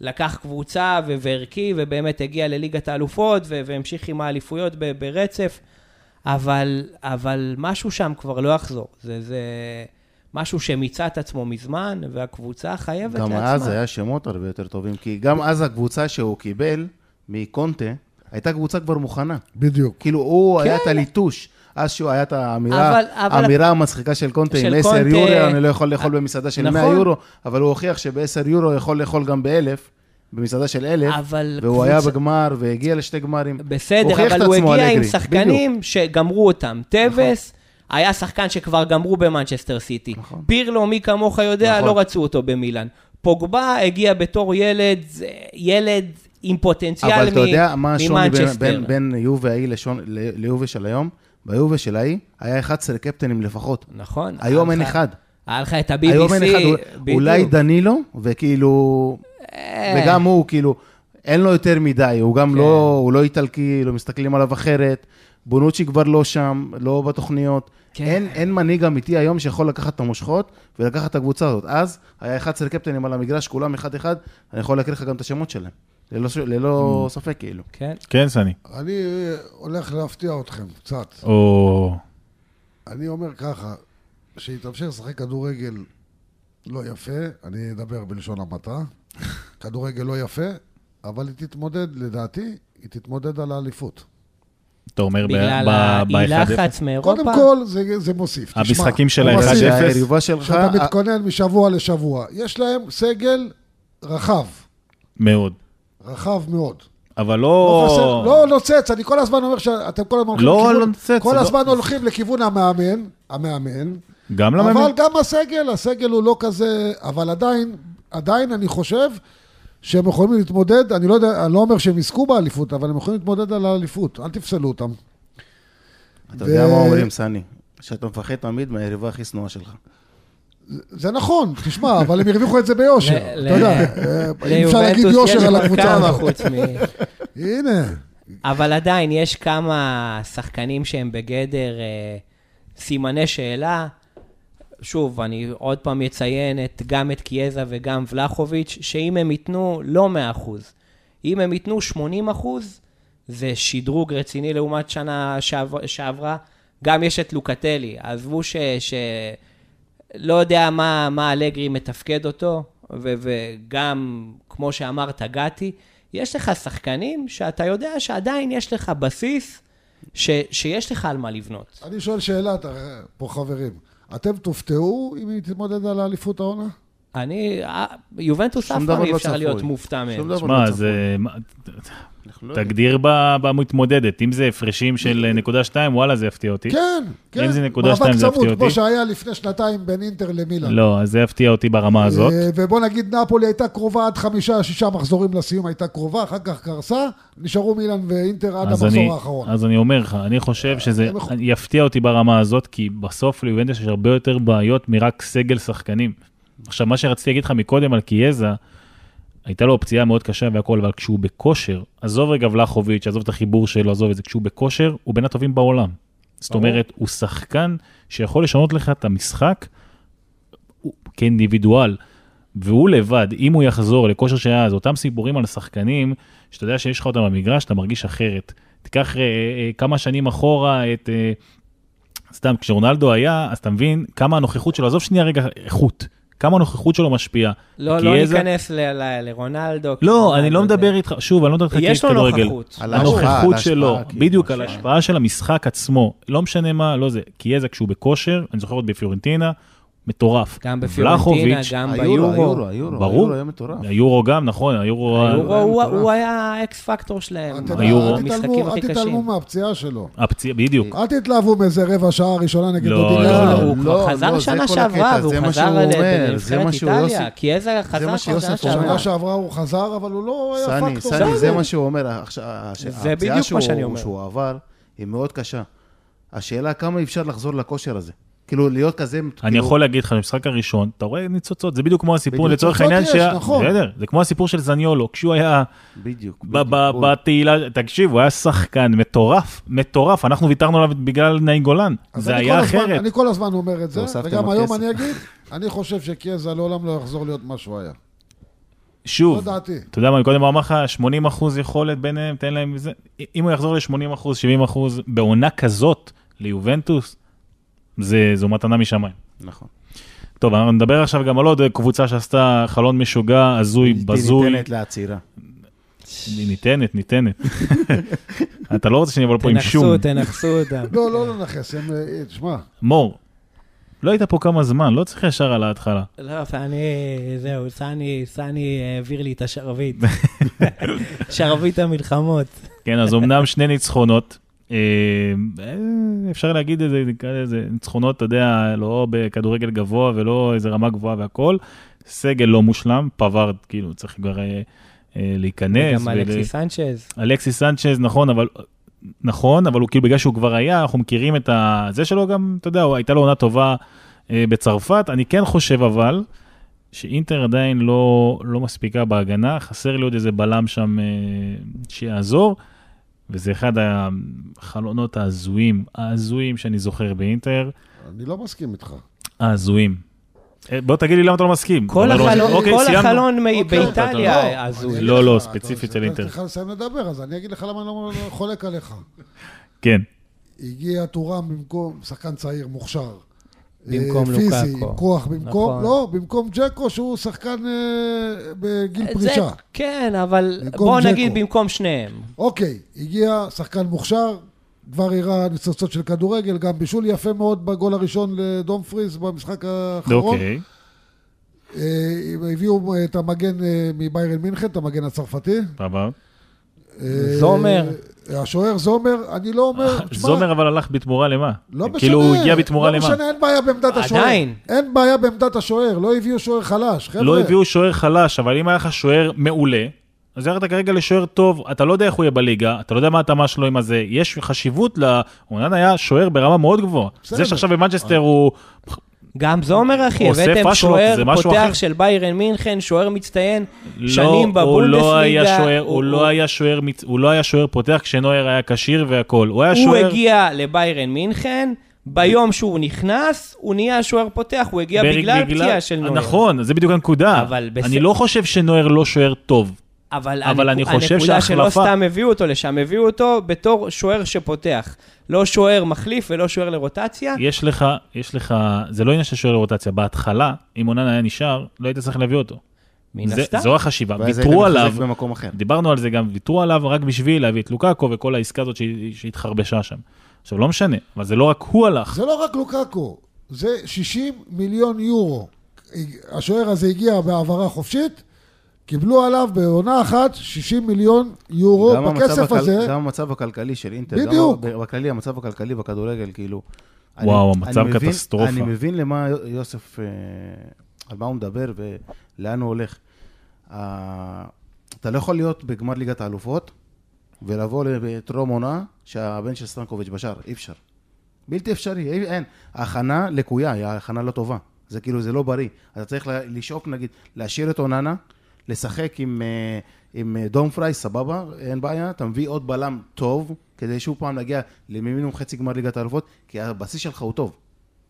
לקח קבוצה ו- והרכיב, ובאמת הגיע לליגת האלופות, והמשיך עם האליפויות ברצף, אבל, אבל משהו שם כבר לא יחזור. זה, זה משהו שמיצה את עצמו מזמן, והקבוצה חייבת גם לעצמה. אז היה שמות הרבה יותר טובים, כי גם אז הקבוצה שהוא קיבל מקונטה, הייתה קבוצה כבר מוכנה. בדיוק. כאילו, הוא היה את כן. הליטוש. אז שהוא היה את האמירה, אבל- אבל- האמירה המצחיקה של קונטה של עם 10 קונטה- יורו, אני לא יכול לאכול במסעדה של 100 נכון. יורו, אבל הוא הוכיח שב-10 יורו יכול לאכול גם ב-1000, במסעדה של 1,000, אבל והוא היה קבוצה- בגמר והגיע לשתי גמרים. בסדר, אבל הוא הגיע עם. שחקנים שגמרו אותם. טווס היה שחקן שכבר גמרו במנצ'סטר סיטי. נכון. פירלו, מי כמוך יודע, נכון. לא רצו אותו במילאן. פוגבה הגיע בתור ילד, ילד עם פוטנציאל אבל אתה יודע מה מ- השוני בין- ממנצ'סטר. בין- בין יובה ההיא ליובה של היום? ביובה של ההיא היה 11 קפטנים לפחות. נכון. היום אין אחד. היה לך את היום אין אחד, ה-BBC, אולי דנילו, וכאילו... אה. וגם הוא, כאילו, אין לו יותר מדי, הוא גם כן. לא, הוא לא איטלקי, לא מסתכלים עליו אחרת. בונוצ'י כבר לא שם, לא בתוכניות. כן. אין, אין מנהיג אמיתי היום שיכול לקחת את המושכות ולקחת את הקבוצה הזאת. אז היה 11 קפטנים על המגרש, כולם אחד-אחד, אני יכול להקריא לך גם את השמות שלהם. ללא, ללא Mm. ספק, כאילו. כן. כן, סני. אני אה, הולך להפתיע אתכם קצת. או... אני אומר ככה, שיתאפשר לשחק כדורגל לא יפה, אני אדבר בלשון המעטה, כדורגל לא יפה, אבל היא תתמודד, לדעתי, היא תתמודד על האליפות. אתה אומר ב- בגלל ב- האי ב- לחץ מאירופה. קודם כל, זה, זה מוסיף. המשחקים של הוא ה- מוסיף. 1-0. שהיריבה שלך... שאתה מתכונן משבוע לשבוע. יש להם סגל רחב, מאוד. רחב מאוד. אבל לא, לא... חסר, לא נוצץ, אני כל הזמן אומר שאתם כל הזמן הולכים לא לכיוון, נוצץ, כל לא- הזמן הולכים לכיוון המאמן, המאמן, גם אבל למאמן? גם הסגל, הסגל הוא לא כזה, אבל עדיין, עדיין אני חושב שהם יכולים להתמודד, אני לא יודע, אני לא אומר שהם יזכו באליפות, אבל הם יכולים להתמודד על האליפות, אל תפסלו אותם. אתה ו- יודע מה אומרים, סני? שאתה מפחד תמיד מהיריבה הכי שנואה שלך. זה נכון, תשמע, אבל הם הרוויחו את זה ביושר, אתה יודע, אה, אי אפשר להגיד יושר על הקבוצה הזאת. הנה, אבל עדיין, יש כמה שחקנים שהם בגדר אה, סימני שאלה. שוב, אני עוד פעם אציין את, גם את קיאזה וגם ולחוביץ', שאם הם ייתנו לא 100%, אם הם ייתנו 80%, זה שדרוג רציני לעומת שנה שעבר, שעברה. גם יש את לוקטלי, עזבו ש... ש... לא יודע מה, מה אלגרי מתפקד אותו, ו, וגם, כמו שאמרת, גתי, יש לך שחקנים שאתה יודע שעדיין יש לך בסיס ש, שיש לך על מה לבנות. אני שואל שאלה פה חברים, אתם תופתעו אם היא תתמודד על האליפות העונה? אני, אה, יובנטוס שום אף פעם אי לא אפשר. להיות מופתע שום מהם. דבר. שמע, לא זה... לא. תגדיר במתמודדת. אם זה הפרשים של נקודה שתיים, וואלה, זה יפתיע אותי. כן, כן. אם זה נקודה שתיים, זה מאבק יפתיע צמוד, כמו אותי. שהיה לפני שנתיים בין אינטר למילאן. לא, אז זה יפתיע אותי ברמה הזאת. אה, ובוא נגיד, נפולי הייתה קרובה עד חמישה, שישה מחזורים לסיום, הייתה קרובה, אחר כך קרסה, נשארו מילאן ואינטר עד אז המחזור אני, האחרון. אז אני אומר לך, אני חושב שזה יפתיע אותי ברמה הזאת, כי בסוף ליובנטוס יש הרבה יותר בעיות מרק סגל שחקנים. עכשיו, מה שרציתי להגיד לך מקודם על קיאזה, הייתה לו פציעה מאוד קשה והכל, אבל כשהוא בכושר, עזוב רגע ולחוביץ', עזוב את החיבור שלו, עזוב את זה, כשהוא בכושר, הוא בין הטובים בעולם. זאת. אומרת, הוא שחקן שיכול לשנות לך את המשחק כאינדיבידואל. והוא לבד, אם הוא יחזור לכושר שהיה, זה אותם סיפורים על שחקנים, שאתה יודע שיש לך אותם במגרש, אתה מרגיש אחרת. תיקח אה, אה, כמה שנים אחורה את... אה, סתם, כשרונלדו היה, אז אתה מבין כמה הנוכחות שלו, עזוב שנייה רגע איכות, כמה הנוכחות שלו משפיעה. לא, לא איזה- ניכנס ל- ל- לרונלדו. לא, אני לא מדבר איתך, שוב, אני לא מדבר איתך כאיש יש לו כדורגל. נוכחות. הנוכחות שלו, כאילו, בדיוק על כן. ההשפעה של המשחק עצמו, לא משנה מה, לא זה, קיאזה כשהוא בכושר, אני זוכר עוד בפיורנטינה, מטורף. גם בפיורנטינה, גם ביורו. היורו, היורו, ברור. היורו היה מטורף. היורו גם, נכון, היורו, היורו היה הוא- מטורף. הוא היה האקס פקטור שלהם. היורו. המשחקים הכי אל תתעלמו קשים. מהפציעה שלו. הפציעה, בדיוק. אל תתלהבו מאיזה רבע שעה ראשונה נגד לא, אודי לא, ליאון. לא, לא. הוא כבר לא, חזר לא, זה שנה שעברה, והוא זה חזר זה לנבחרת איטליה. כי איזה זה חזר שנה. שעברה. שנה שעברה הוא חזר, אבל הוא לא היה סני, פקטור. סני, זה בסדר. מה שהוא אומר, זה הפציעה. שהוא עבר, היא מאוד קשה. השאלה כמה אפשר לחזור לכושר הזה. כאילו, להיות כזה... אני כאילו, יכול להגיד לך, במשחק הראשון, אתה רואה ניצוצות, זה בדיוק כמו הסיפור, בדיוק. לצורך העניין, יש, שה- נכון. בסדר, זה כמו הסיפור של זניולו, כשהוא היה בדיוק. ב- ב- בדיוק. בתהילה, תקשיב, הוא היה שחקן מטורף, מטורף, אנחנו ויתרנו עליו בגלל נאי גולן, זה היה הזמן- אחרת. אני כל הזמן אומר את זה, וגם היום כסף. אני אגיד, אני חושב שקיאזה לעולם לא יחזור להיות מה שהוא היה. שוב, דעתי. אתה יודע מה, קודם אמר לך 80 אחוז יכולת ביניהם, תן להם זה. אם הוא יחזור ל-80 אחוז, 70 אחוז, בעונה כזאת ליובנטוס, זה, זו מתנה משמיים. נכון. טוב, אנחנו נדבר עכשיו גם על עוד קבוצה שעשתה חלון משוגע, הזוי, בזוי. ניתנת לעצירה. ניתנת, ניתנת. אתה לא רוצה שאני אבוא לפה עם תנכסו, שום. תנכסו אותם. לא, לא לנכס, הם, אה, תשמע, מור, לא היית פה כמה זמן, לא צריך ישר על ההתחלה. לא, אני, זהו, סני, סני העביר לי את השרביט. שרביט המלחמות. כן, אז אמנם שני ניצחונות. אה, אה, אפשר להגיד את זה, נקרא לזה ניצחונות, אתה יודע, לא בכדורגל גבוה ולא איזה רמה גבוהה והכל. סגל לא מושלם, פווארד, כאילו, צריך כבר אה, אה, להיכנס. גם ול- אלכסיס סנצ'ז. אלכסיס סנצ'ז, נכון, אבל... נכון, אבל הוא כאילו בגלל שהוא כבר היה, אנחנו מכירים את ה... זה שלו גם, אתה יודע, הוא- הייתה לו עונה טובה אה, בצרפת. אני כן חושב אבל, שאינטר עדיין לא, לא מספיקה בהגנה, חסר לי עוד איזה בלם שם אה, שיעזור, וזה אחד החלונות ההזויים, ההזויים שאני זוכר באינטר, אני לא מסכים איתך. ההזויים. אה, בוא תגיד לי למה אתה לא מסכים. כל לא- החלון- אוקיי, כל סיימנו. החלון אוקיי, באיטליה לא, הזוי. לא, לא, ספציפית של אינטר. אתה צריך לסיים לדבר, אז אני אגיד לך למה אני לא לא חולק עליך. כן, הגיע טורם במקום שחקן צעיר, מוכשר. במקום אה, פיזי, לוקאקו. עם כוח במקום, נכון. לא, במקום ג'קו שהוא שחקן אה, בגיל זה, פרישה. כן, אבל במקום בוא ג'קו. נגיד במקום שניהם. אוקיי, הגיע שחקן מוכשר, כבר הראה ניצוצות של כדורגל, גם בישול יפה מאוד בגול הראשון לדום פריז במשחק האחרון. אוקיי. אה, הביאו את המגן אה, מביירן מינכן, את המגן הצרפתי. סבבה. אה, זומר. השוער זומר, אני לא אומר, תשמע, זומר אבל הלך בתמורה למה? לא משנה, כאילו הוא הגיע בתמורה לא למה? משנה, אין בעיה בעמדת השוער. עדיין. אין בעיה בעמדת השוער, לא הביאו שוער חלש, חבר'ה. לא הביאו שוער חלש, אבל אם היה לך שוער מעולה, אז ירדת כרגע לשוער טוב, אתה לא יודע איך הוא יהיה בליגה, אתה לא יודע מה התאמה שלו עם הזה, יש חשיבות ל... אונן היה שוער ברמה מאוד גבוהה. זה שעכשיו במנצ'סטר הוא... גם זומר, אחי, הבאתם שוער פותח אחר. של ביירן מינכן, שוער מצטיין, לא, שנים הוא לא בבונדסליגה. הוא לא היה שוער, מצ- הוא לא היה שוער פותח כשנויר היה כשיר והכל. הוא היה הוא שוער... הגיע לביירן מינכן, ביום שהוא נכנס, הוא נהיה שוער פותח, הוא הגיע בריק בגלל פציעה של נויר. נכון, זה בדיוק הנקודה. אבל בס- אני לא חושב שנויר לא שוער טוב. אבל, אבל הנק- אני חושב הנקודה שלא שההחלפה- סתם הביאו אותו לשם, הביאו אותו בתור שוער שפותח. לא שוער מחליף ולא שוער לרוטציה. יש לך, יש לך, זה לא עניין של שוער לרוטציה. בהתחלה, אם אונן היה נשאר, לא היית צריך להביא אותו. מן זה- הסתם. זו החשיבה. ויתרו עליו, במקום אחר. דיברנו על זה גם, ויתרו עליו רק בשביל להביא את לוקאקו וכל העסקה הזאת שהתחרבשה שם. עכשיו, לא משנה, אבל זה לא רק הוא הלך. זה לא רק לוקקו, זה 60 מיליון יורו. השוער הזה הגיע בהעברה חופשית, קיבלו עליו בעונה אחת 60 מיליון יורו. גם בכסף הכל- הזה, גם המצב הכלכלי של אינטר. בדיוק. גם בכללי, המצב הכלכלי בכדורגל, כאילו... וואו, אני- המצב אני מבין- קטסטרופה. אני מבין למה יוסף, אה, על מה הוא מדבר ולאן הוא הולך. אה, אתה לא יכול להיות בגמר ליגת האלופות ולבוא לטרום עונה שהבן של סטנקוביץ' בשער, אי אפשר. בלתי אפשרי, אי- אין. ההכנה לקויה, היא הכנה לא טובה. זה כאילו, זה לא בריא. אתה צריך לשאוף, נגיד, להשאיר את אוננה, לשחק עם, אה, עם אה, דום פריי, סבבה, אין בעיה, אתה מביא עוד בלם טוב, כדי שוב פעם להגיע למינימום חצי גמר ליגת האלופות, כי הבסיס שלך הוא טוב.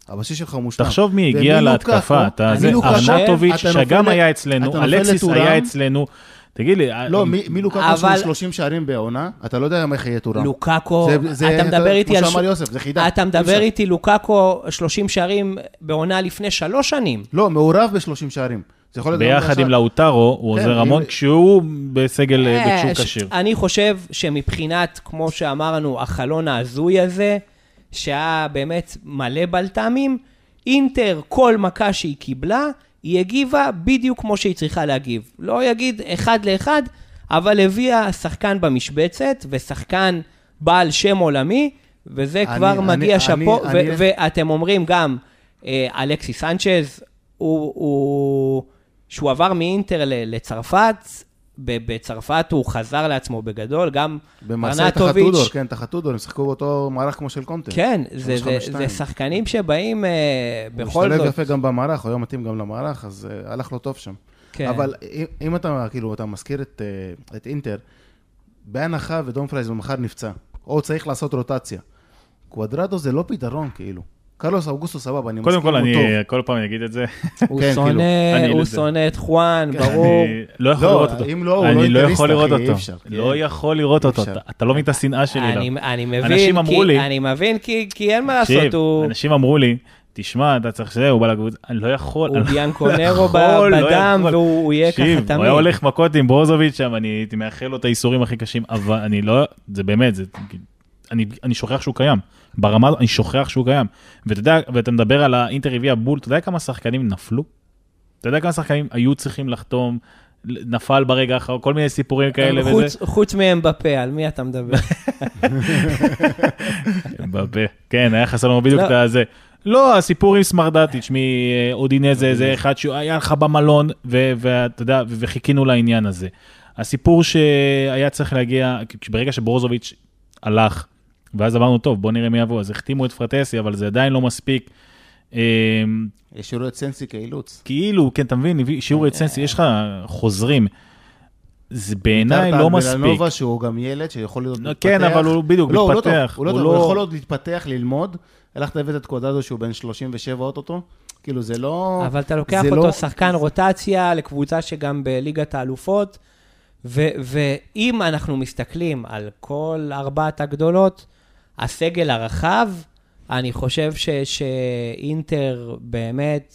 הבסיס שלך הוא מושלם. תחשוב מי הגיע להתקפה, אתה אני זה, לוקקו, ארנטוביץ', שגם היה אצלנו, אלקסיס. היה אצלנו. תגיד לי, לא, אה, מי- מלוקקו אבל- של 30 שערים בעונה, אתה לא יודע איך יהיה טורם. לוקקו, אתה מדבר איתי על... כמו שאמר יוסף, זה חידה. אתה מדבר. איתי לוקקו 30 שערים בעונה לפני שלוש שנים. לא, מעורב ב-30 שערים. זה יכול להיות ביחד עם לאוטרו, הוא כן, עוזר המון, כשהוא בסגל, אה, אה, כשהוא ש- כשיר. אני חושב שמבחינת, כמו שאמרנו, החלון ההזוי הזה, שהיה באמת מלא בלת"מים, אינטר, כל מכה שהיא קיבלה, היא הגיבה בדיוק כמו שהיא צריכה להגיב. לא יגיד אחד לאחד, אבל הביאה שחקן במשבצת ושחקן בעל שם עולמי, וזה אני- כבר אני- מגיע שאפו, ואתם אומרים גם, אה, אלכסי סנצ'ז, הוא, הוא, שהוא עבר מאינטר לצרפת, בצרפת הוא חזר לעצמו בגדול, גם תחת ארנטוביץ'. טודור, כן, תחת טודור, הם שיחקו באותו מערך כמו של קונטה. כן, זה, זה, זה. שחקנים שבאים אה, הוא בכל זאת. יפה גם במערך, הוא היה מתאים גם למערך, אז אה, הלך לו טוב שם. כן. אבל אם- אם אתה, כאילו, אתה מזכיר את, אה, את אינטר, בהנחה ודומפריס מחר נפצע, או צריך לעשות רוטציה. קוואדרדו זה לא פתרון, כאילו. קרלוס אוגוסטו סבבה, אני קודם מסכים, כל, הוא אני טוב. כל פעם אגיד את זה. הוא כן, שונא, כאילו, אני הוא לא- שונא את חואן, כן, ברור. אני לא יכול לא, לראות אותו. אם לא, הוא אני לא לא אינטריסט, יכול לראות אחי, אי אותו. אפשר, כן. לא יכול לראות אי אותו. אפשר. אתה- אתה לא מבין את השנאה שלי אני, אליו. אני מבין, אנשים אמרו כי, לי- אני מבין כי, כי אין מה לעשות, תקשיב, הוא, אנשים אמרו לי, תשמע, אתה צריך שזה, הוא בא לקבוצה, אני לא יכול. הוא אני לא ביאנקונרו ב- יכול, לא בדם, יכול. והוא הוא יהיה ככה תקשיב, תמיד. הוא היה הולך מכות עם ברוזוביץ' שם, אני הייתי מאחל לו את האיסורים הכי קשים, אבל אני לא, זה באמת, זה, אני, אני שוכח שהוא קיים. ברמה, אני שוכח שהוא קיים. ואתה יודע, ואתה מדבר על האינטר הביאה בול, אתה יודע כמה שחקנים נפלו? אתה יודע כמה שחקנים היו צריכים לחתום, נפל ברגע האחרון, כל מיני סיפורים כאלה וזה? חוץ, חוץ מהם בפה, על מי אתה מדבר? בפה. כן, היה חסר לנו בדיוק לא. את הזה. לא, הסיפור עם סמרדטיץ' מאודינזה, זה אחד שהיה לך במלון, ואתה יודע, וחיכינו לעניין הזה. הסיפור שהיה צריך להגיע, ברגע שברוזוביץ' הלך, ואז אמרנו, טוב, בוא נראה מי יבוא, אז החתימו את פרטסי, אבל זה עדיין לא מספיק. אמ, השאירו את סנסי כאילוץ. כאילו, כן, אתה מבין, השאירו את סנסי, יש לך חוזרים. זה בעיניי לא מספיק. מלנובה שהוא גם ילד שיכול להיות מתפתח. כן, אבל הוא בדיוק לא, הוא לא טוב, מתפתח. הוא לא הוא טוב, הוא לא- יכול עוד להתפתח, ללמוד. הלכת הבאת את קוודדו שהוא בן 37 אוטוטו. כאילו זה לא... אבל אתה לוקח אותו לא- שחקן רוטציה לקבוצה שגם בליגת האלופות, ו- ואם אנחנו מסתכלים על כל ארבעת הגדולות, הסגל הרחב, אני חושב ש- שאינטר באמת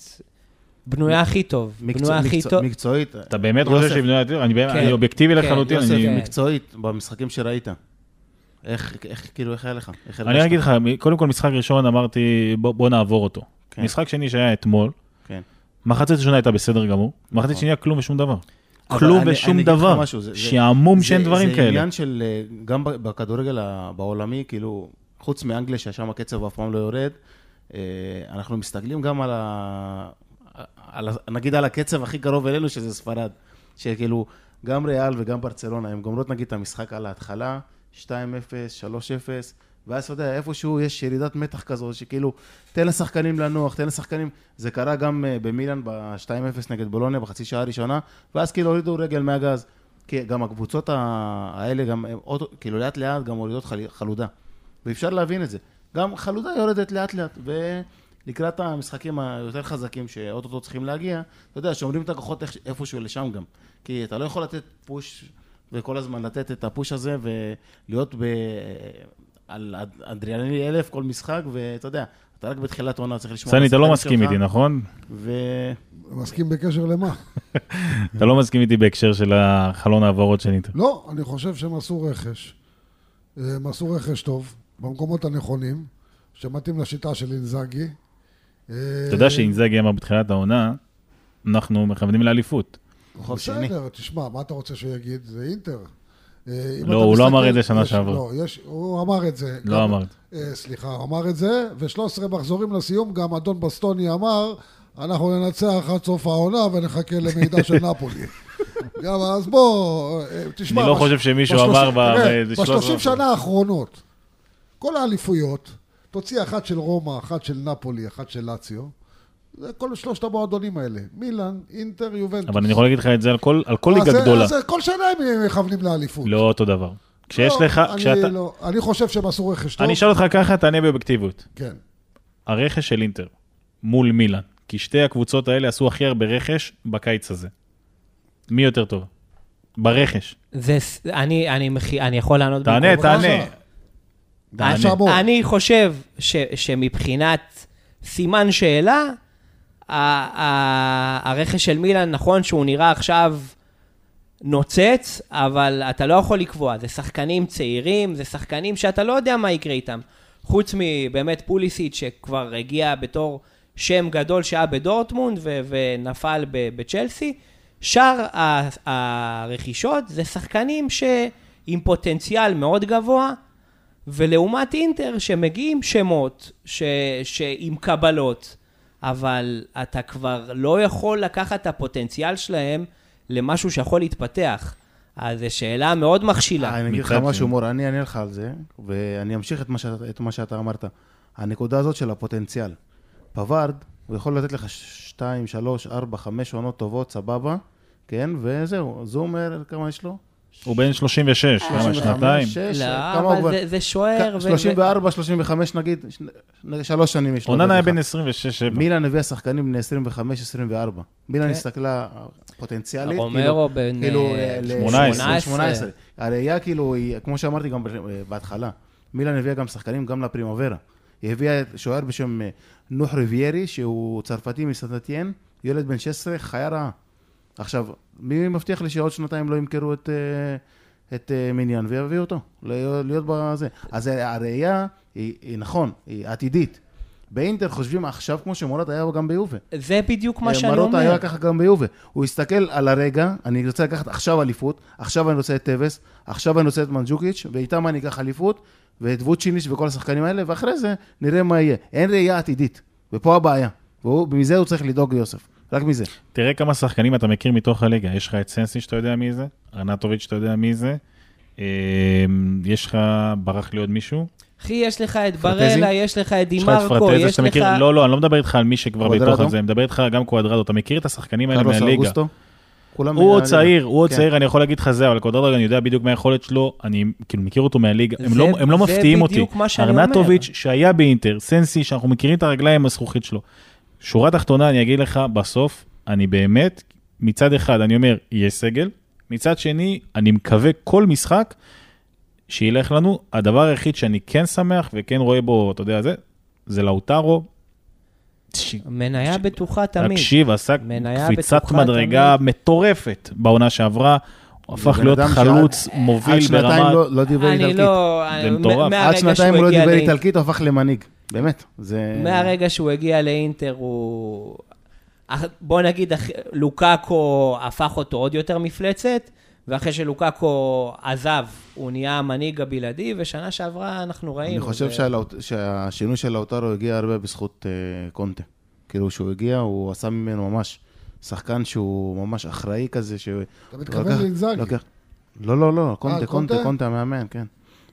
בנויה הכי טוב. מקצוע- בנויה הכי מקצוע- טוב. מקצועית, אתה באמת יוסף, חושב שהיא בנויה יותר? אני באמת- כן. אני אובייקטיבי כן, לחלוטין. יוסף, אני-. מקצועית, במשחקים שראית. איך, איך, כאילו, איך היה לך? איך אני? אגיד לך, קודם כל משחק ראשון אמרתי בוא, בוא נעבור אותו. כן. משחק שני שהיה אתמול, כן. מחצית ראשונה הייתה בסדר גמור, מחצית נכון. שנייה כלום ושום דבר. כלום אני- ושום אני דבר. זה- זה- שעמום שאין זה- דברים זה כאלה. עניין של, אה, גם בכדורגל בעולמי, כאילו, חוץ מאנגליה, ששם הקצב אף פעם לא יורד, אה, אנחנו מסתכלים גם על ה... על, נגיד על הקצב הכי קרוב אלינו, שזה ספרד. שכאילו, גם ריאל וגם ברצלונה, הן גומרות נגיד את המשחק על ההתחלה, 2-0, 3-0, ואז אתה יודע, איפשהו יש ירידת מתח כזו, שכאילו, תן לשחקנים לנוח, תן לשחקנים... זה קרה גם אה, במילאן ב-2-0 נגד בולוניה בחצי שעה הראשונה, ואז כאילו הורידו רגל מהגז. כי גם הקבוצות האלה, גם, כאילו לאט לאט גם מורידות חל- חלודה. ואפשר להבין את זה. גם חלודה יורדת לאט לאט, ולקראת המשחקים היותר חזקים שאוטוטו צריכים להגיע, אתה יודע, שומרים את הכוחות איפשהו לשם גם. כי אתה לא יכול לתת פוש, וכל הזמן לתת את הפוש הזה, ולהיות ב... על אד- אדרנלין אלף כל משחק, ואתה יודע, אתה רק בתחילת עונה צריך לשמור... על סני, אתה לא מסכים שלך, איתי, נכון? ו... מסכים בקשר למה? אתה לא מסכים איתי בהקשר של החלון העברות של אינטר. לא, אני חושב שהם עשו רכש. הם עשו רכש טוב, במקומות הנכונים, שמתאים לשיטה של אינזאגי. אתה יודע שאינזאגי אמר בתחילת העונה, אנחנו מכוונים לאליפות. בסדר, תשמע, מה אתה רוצה שהוא יגיד? זה אינטר. אה, לא, הוא לא אמר את זה שנה שעברה. לא, יש, הוא אמר את זה. לא אמרת. אה, סליחה, הוא אמר את זה, ו-13 מחזורים לסיום, גם אדון בסטוני אמר, אנחנו ננצח עד סוף העונה ונחכה למידע של נפולי. גם אז בוא, אה, תשמע... אני לא חושב שמישהו אמר ב- בשלושים 13. שנה האחרונות, כל האליפויות, תוציא אחת של רומא, אחת של נפולי, אחת של לאציו, זה כל שלושת המועדונים האלה. מילאן, אינטר, יובנטוס. אבל אני יכול להגיד לך את זה על כל, על כל ליגה זה- גדולה. אז כל שנה הם מכוונים לאליפות. לא אותו דבר. כשיש לא, לך, אני כשאתה... לא, אני חושב שהם עשו רכש טוב. אני אשאל אותך ככה, תענה באובייקטיביות. כן. הרכש של אינטר מול מילאן, כי שתי הקבוצות האלה עשו הכי הרבה רכש בקיץ הזה. מי יותר טוב? ברכש. זה, אני, אני, מחי- אני יכול לענות תענה? תענה. אני. אני חושב ש, שמבחינת סימן שאלה, הרכש של מילאן, נכון שהוא נראה עכשיו נוצץ, אבל אתה לא יכול לקבוע. זה שחקנים צעירים, זה שחקנים שאתה לא יודע מה יקרה איתם. חוץ מבאמת פוליסיט, שכבר הגיע בתור שם גדול שהיה בדורטמונד ו- ונפל בצ'לסי, שאר הרכישות זה שחקנים שעם פוטנציאל מאוד גבוה, ולעומת אינטר שמגיעים שמות ש... שעם קבלות, אבל אתה כבר לא יכול לקחת את הפוטנציאל שלהם למשהו שיכול להתפתח. אז זו שאלה מאוד מכשילה. אני אגיד לך משהו. מור, אני אענה לך על זה, ואני אמשיך את מה, שאת, את מה שאתה אמרת. הנקודה הזאת של הפוטנציאל. פווארד, הוא יכול לתת לך שתיים, שלוש, ארבע, חמש עונות טובות, סבבה, כן, וזהו. זומר, כמה יש לו? הוא בן 36, כמה, 35, שנתיים? שש, לא, כמה הוא אבל כבר? זה, זה שוער. ו- 34, 35 נגיד, שלוש שנים יש לו. אוננה היה. בן 26-7. מילאן הביאה שחקנים בני 25-24. מילאן כן. הסתכלה פוטנציאלית, רומרו בן כאילו, אה, אה, ל- 18. 18. הראייה כאילו, היא, כמו שאמרתי גם ב- בהתחלה, מילאן הביאה גם שחקנים גם לפרימוורה. היא הביאה שוער בשם אה, נוח ריביירי, שהוא צרפתי מסטטיין, ילד בן 16, חיה רעה. עכשיו, מי מבטיח לי שעוד שנתיים לא ימכרו את, אה, את אה, מיניאן ויביאו אותו, להיות להיות בזה. אז הראייה היא, היא נכון, היא עתידית. באינטר חושבים עכשיו כמו שמורת היה גם ביובה. זה בדיוק מה שאני מרוטה אומר. היה ככה גם ביובה. הוא הסתכל על הרגע, אני רוצה לקחת עכשיו אליפות, עכשיו אני רוצה את טווס, עכשיו אני רוצה את מנג'וקיץ', ואיתם אני אקח אליפות, ואת ווצ'יניץ' וכל השחקנים האלה, ואחרי זה נראה מה יהיה. אין ראייה עתידית, ופה הבעיה. ומזה הוא צריך לדאוג ליוסף, רק מזה. תראה כמה שחקנים אתה מכיר מתוך הליגה. יש לך את סנסי שאתה יודע מי זה, ארנטוביץ' שאתה יודע מי זה, אה, יש לך, ברח לי עוד מישהו? אחי, יש לך את? בארלה, יש לך את יש לך את דימרקו, יש שאתה לך... מכיר, לא, לא, אני לא מדבר איתך על מי שכבר בתוך? הזה, אני מדבר איתך גם קוואדרדו, אתה מכיר את השחקנים האלה מהליגה. הוא עוד. צעיר, הוא עוד כן. צעיר, אני יכול להגיד לך זה, אבל קוואדרדו, אני יודע בדיוק מה היכולת שלו, אני כאילו מכיר אותו מהליגה, הם זה- לא- הם לא זה מפתיעים אותי. בדיוק מה שאני אומר. ארנטוביץ' שהיה באינטר, סנסי, שאנחנו מכירים את הרגליים הזכוכית שלו. שורה תחתונה, אני אגיד לך, בסוף, אני באמת, מצד אחד, אני אומר, יהיה סגל, מצד שני, אני מקווה כל משחק שילך לנו. הדבר היחיד שאני כן שמח וכן רואה בו, אתה יודע, זה, זה לאוטרו. ש- מניה בטוחה תמיד. תקשיב, עשה קפיצת מדרגה מטורפת בעונה שעברה. הוא הפך להיות חלוץ שעד- מוביל עד שנתיים ברמה... לא- לא דיבר אני איטלקית. לא... זה מ- מטורף. עד שנתיים הוא לא דיבר איטלקית, הוא הפך למנהיג. באמת, זה... מהרגע שהוא הגיע לאינטר הוא... בוא נגיד, לוקאקו הפך אותו עוד יותר מפלצת, ואחרי שלוקאקו עזב, הוא נהיה המנהיג הבלעדי, ושנה שעברה אנחנו ראינו. אני חושב זה- שהלאוט- שהשינוי של לאוטרו הגיע הרבה בזכות אה, קונטה. כאילו, כשהוא הגיע, הוא עשה ממנו ממש שחקן שהוא ממש אחראי כזה, שהוא... אתה מתכוון. לוקח- לא, לא, לא, קונטה, קונטה? קונטה, קונטה המאמן, כן.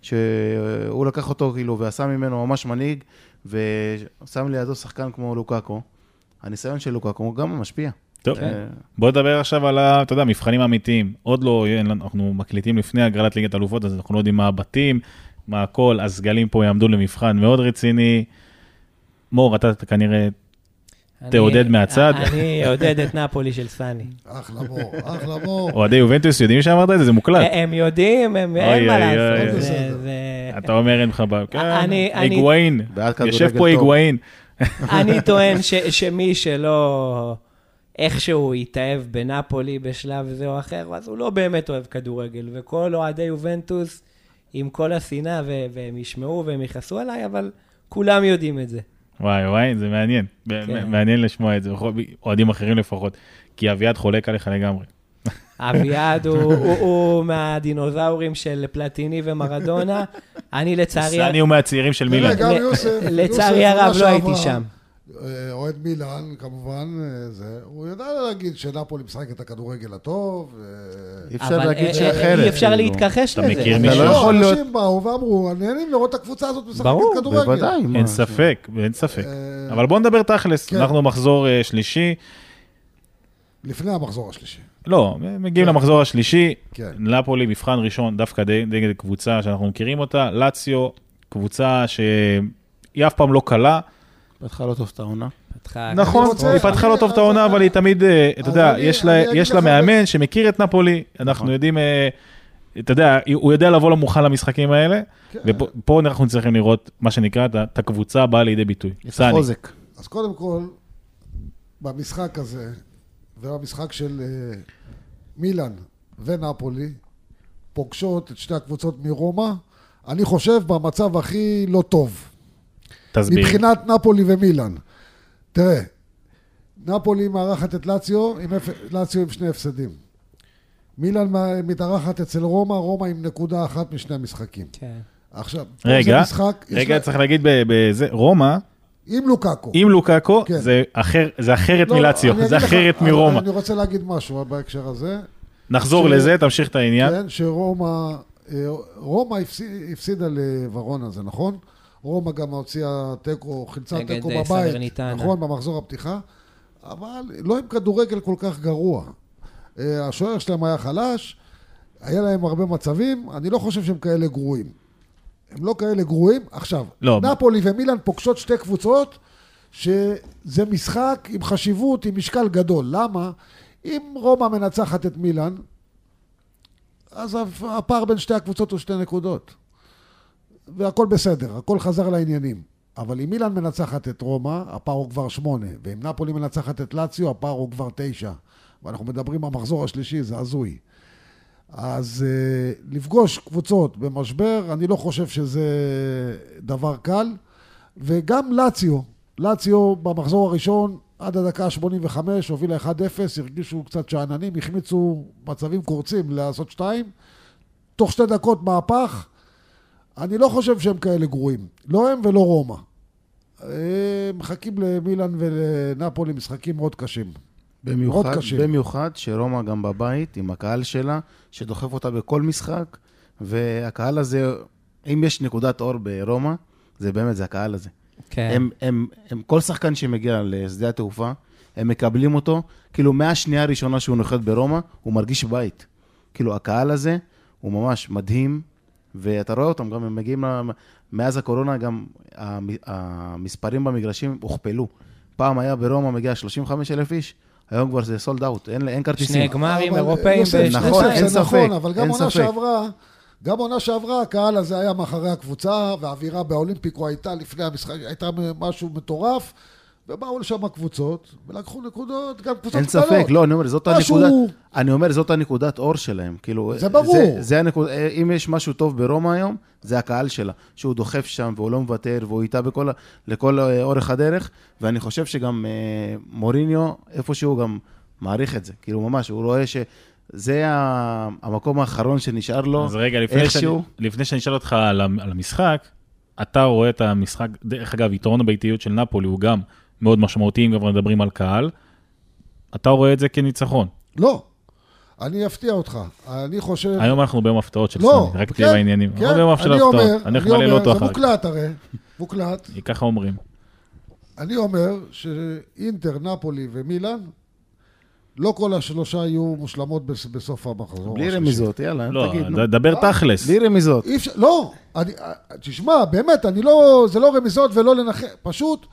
שהוא לקח אותו, כאילו, ועשה ממנו ממש מנהיג, ושם לידו שחקן כמו לוקאקו. הניסיון של לוקאקו גם משפיע. טוב, אה, בוא נדבר עכשיו על, ה- אתה יודע, מבחנים אמיתיים. עוד לא, אנחנו מקליטים לפני הגרלת ליגת אלופות, אז אנחנו לא יודעים מה הבתים, מה הכל, הסגלים פה יעמדו למבחן מאוד רציני. מור, אתה כנראה תעודד מהצד. אני אעודד את נפולי של סאני. אחלה מור, אחלה מור. אוהדי יובנטוס יודעים שאמרת את זה? זה מוקלט. הם יודעים, הם- אין מה לעשות. אתה אומר אין לך בעיה. כן, אני- אני- היגואין. יושב פה. היגואין. אני טוען ש- שמי שלא איכשהו יתאהב בנפולי בשלב זה או אחר, אז הוא לא באמת אוהב כדורגל. וכל אוהדי יובנטוס, עם כל השנאה, ו- והם ישמעו והם יכעסו עליי, אבל כולם יודעים את זה. וואי וואי, זה מעניין. כן. מעניין לשמוע את זה, אוהדים אחרים לפחות. כי אביעד חולק עליך לגמרי. אביעד הוא, הוא, הוא מהדינוזאורים של פלטיני ומרדונה. אני לצערי... סני הוא מהצעירים של יוסף, לצערי הרב לא הייתי שם. אה, אוהד מילאן, כמובן, אה, זה, הוא יודע להגיד שנפולי משחק את הכדורגל הטוב. אה, אי אפשר להגיד שאחרת. אי אפשר כאילו. להתכחש אתה לזה. מכיר אתה מישהו? לא יכול להיות... אנשים באו ואמרו, נהנים לראות את הקבוצה הזאת משחקת ברור, כדורגל. בוודאי, מה. אין ספק, אין ספק. אבל בוא נדבר תכלס, כן. אנחנו מחזור שלישי. לפני המחזור השלישי. לא, מגיעים למחזור השלישי, כן. נפולי מבחן ראשון דווקא נגד קבוצה שאנחנו מכירים אותה, לאציו, קבוצה שהיא אף פעם לא קלה. פתחה לא טוב את העונה. נכון, רוצה- היא פתחה לא טוב את העונה, אבל היא תמיד, אה, אתה יודע, יש לה- מאמן שמכיר את נפולי, אנחנו נכון. יודעים, אה, אתה יודע, הוא יודע לבוא למוכן למשחקים האלה, כן. ופה אנחנו צריכים לראות, מה שנקרא, את הקבוצה הבאה לידי ביטוי. יש לה סני. חוזק. אז קודם כל, במשחק הזה, ובמשחק של אה, מילאן ונפולי, פוגשות את שתי הקבוצות מרומא, אני חושב במצב הכי לא טוב. תסביר. מבחינת נפולי ומילאן. תראה, נפולי מארחת את לאציו, עם אפ... לאציו עם שני הפסדים. מילאן מתארחת אצל רומא, רומא עם נקודה אחת משני המשחקים. כן. עכשיו, רגע, זה משחק, רגע, לה- צריך להגיד ב- בזה, רומא, עם לוקאקו. עם לוקאקו, כן. זה אחר- זה אחרת לא, מלאציו, זה לך, אחרת אני- מרומא. אני רוצה להגיד משהו בהקשר הזה. נחזור ש- לזה, תמשיך את העניין. כן, שרומא, אה, רומא הפסיד- הפסידה לוורונה, זה נכון? רומא גם הוציאה תיקו, חילצה תיקו אה, בבית. נכון, במחזור הפתיחה, אבל לא עם כדורגל כל כך גרוע. אה, השוער שלהם היה חלש, היה להם הרבה מצבים, אני לא חושב שהם כאלה גרועים. הם לא כאלה גרועים. עכשיו, לא. נפולי ומילאן פוגשות שתי קבוצות שזה משחק עם חשיבות, עם משקל גדול. למה? אם רומא מנצחת את מילאן, אז הפער בין שתי הקבוצות הוא שתי נקודות. והכל בסדר, הכל חזר לעניינים. אבל אם מילאן מנצחת את רומא, הפער הוא כבר שמונה. ואם נפולי מנצחת את לאציו, הפער הוא כבר תשע. ואנחנו מדברים במחזור השלישי, זה הזוי. אז uh, לפגוש קבוצות במשבר, אני לא חושב שזה דבר קל. וגם לאציו, לאציו במחזור הראשון, עד הדקה ה-85, הובילה 1-0, הרגישו קצת שאננים, החמיצו מצבים קורצים לעשות שתיים. תוך שתי דקות מהפך. אני לא חושב שהם כאלה גרועים. לא הם ולא רומא. הם מחכים למילאן ולנפולי משחקים מאוד קשים. במיוחד, מאוד קשים. במיוחד שרומא גם בבית, עם הקהל שלה, שדוחף אותה בכל משחק, והקהל הזה, אם יש נקודת אור ברומא, זה באמת, זה הקהל הזה. כן. הם, הם, הם, כל שחקן שמגיע לשדה התעופה, הם מקבלים אותו, כאילו מהשנייה הראשונה שהוא נוחת ברומא, הוא מרגיש בית. כאילו, הקהל הזה הוא ממש מדהים, ואתה רואה אותם, גם הם מגיעים, מאז הקורונה, גם המ- המספרים במגרשים הוכפלו. פעם היה ברומא מגיע 35 אלף איש, היום כבר זה סולד אאוט, אין, אין כרטיסים. שני גמרים אירופאים. נכון, אין ספק, נכון, אבל גם עונה ספק. שעברה, גם עונה שעברה, הקהל הזה היה מאחורי הקבוצה, והאווירה באולימפיקו הייתה לפני המשחק, הייתה משהו מטורף, ובאו לשם קבוצות, ולקחו נקודות, גם קבוצות אין קטנות. ספק, לא, אני אומר, זאת משהו- הנקודה, אני אומר, זאת הנקודת אור שלהם, כאילו, זה ברור. זה, זה הנקוד, אם יש משהו טוב ברומא היום, זה הקהל שלה, שהוא דוחף שם, והוא לא מוותר, והוא איתה בכל, לכל אה, אורך הדרך, ואני חושב שגם אה, מוריניו, איפשהו גם מעריך את זה, כאילו, ממש, הוא רואה שזה ה- המקום האחרון שנשאר לו, אז רגע, לפני שאני- איכשהו, לפני שאני אשאל אותך על המשחק, אתה רואה את המשחק, דרך אגב, יתרון הביתיות של נפולי הוא גם מאוד משמעותי, אם כבר מדברים על קהל. אתה רואה את זה כניצחון. לא, אני אפתיע אותך. אני חושב... היום אנחנו ביום הפתעות של לא, סמי, רק כן, תהיה בעניינים. כן, אנחנו ביום הפתעות, אני אומר, אני אני מעלה לו אומר, זה. מוקלט הרי, מוקלט. ככה אומרים. אני אומר שאינטר, נפולי ומילאן, לא כל השלושה יהיו מושלמות בס- בסוף המחזור. בלי. רמיזות, יאללה, לא, תגיד. ד- דבר אה, תכלס. בלי רמיזות. לא, אני, תשמע, באמת, אני לא, זה לא רמיזות ולא לנחם, פשוט,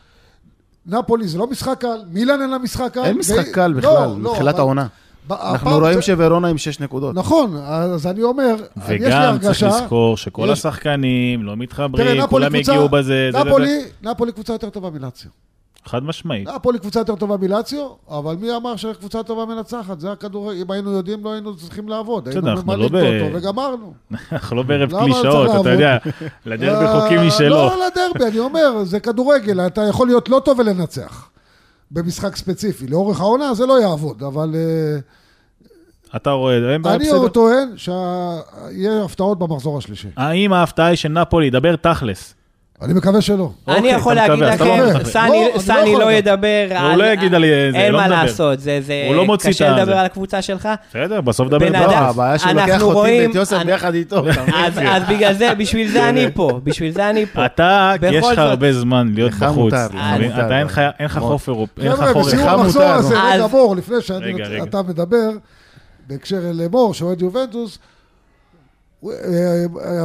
נפולי זה לא משחק קל, מילאן אין לה משחק קל. אין ו- משחק קל לא, בכלל, לא, מתחילת אבל- העונה. ב- אנחנו הפעם רואים זה- שוורונה עם 6 נקודות. נכון, אז אני אומר, יש לי וגם צריך הרגשה, לזכור שכל יש- השחקנים לא תראה, מתחברים, נפולי כולם קבוצה, הגיעו בזה, זה. נפולי, נפולי קבוצה יותר טובה מלאציו. חד משמעית. נפולי קבוצה יותר טובה מלאציו, אבל מי אמר שקבוצה טובה מנצחת? זה הכדורגל, אם היינו יודעים, לא היינו צריכים לעבוד. בסדר, אנחנו לא ב- וגמרנו. אנחנו לא בערב קלישאות? אתה יודע, לדרבי אה, חוקים משלו. לא לדרבי, אני אומר, זה כדורגל, אתה יכול להיות לא טוב ולנצח. במשחק ספציפי. לאורך העונה זה לא יעבוד, אבל אה, אתה רואה, אין בעיה, אני בסדר. טוען שיהיה הפתעות במחזור השלישי. האם ההפתעה היא של נפולי, דבר תכלס. אני מקווה שלא. אני אוקיי, יכול אתה להגיד לכם, לא. סני- לא, אני לא יכול לא. ידבר הוא על... לא יגיד על זה, אין לא מה. לעשות, זה זה הוא לא מוציא קשה. לדבר על הקבוצה שלך. בסדר, בסוף נדבר בן איתו. אדם- הבעיה שהוא אנחנו לוקח אותי רואים- ואת יוסף אני- ביחד איתו. אז בגלל זה, בשביל זה אני פה, בשביל זה אני פה. אתה, יש לך הרבה זמן להיות בחוץ. אתה אין לך-. חוף אירופי, אין לך חבר'ה, חור בסיום לך המחזור הזה. רגע, מור, לפני. שאתה מדבר, בהקשר למור, שאוהד יובנטוס, הוא-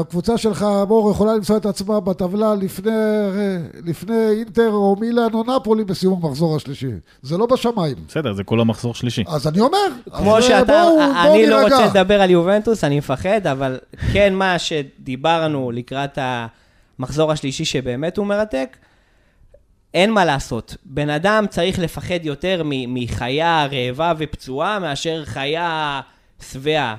הקבוצה שלך, מור, יכולה למצוא את עצמה בטבלה לפני, אה, לפני אינטר או מילאן או נפולי בסיום המחזור השלישי. זה לא בשמיים. בסדר, זה כולה מחזור שלישי. אז אני אומר, כמו אז, אה, שאתה, בואו- בואו אני לא נירגע. רוצה לדבר על יובנטוס, אני מפחד, אבל כן מה שדיברנו לקראת המחזור השלישי שבאמת הוא מרתק, אין מה לעשות. בן אדם צריך לפחד יותר מחיה רעבה ופצועה מאשר חיה שבעה.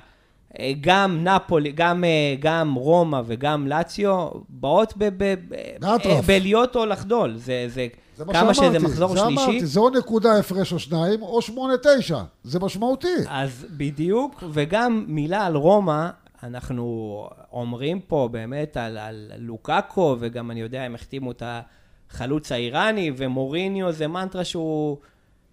אה, גם נפולי, גם, אה, גם רומא וגם לאציו באות ב- ב- ב- באטרף. בלהיות או לחדול. זה, זה, זה מה כמה שאמרתי, שזה מחזור זה שלישי. אמרתי, זה או נקודה הפרש או שניים, או שמונה תשע. זה משמעותי. אז בדיוק, וגם מילה על רומא, אנחנו אומרים פה באמת על, על לוקאקו, וגם אני יודע, הם החתימו את החלוץ האיראני, ומוריניו זה מנטרה שהוא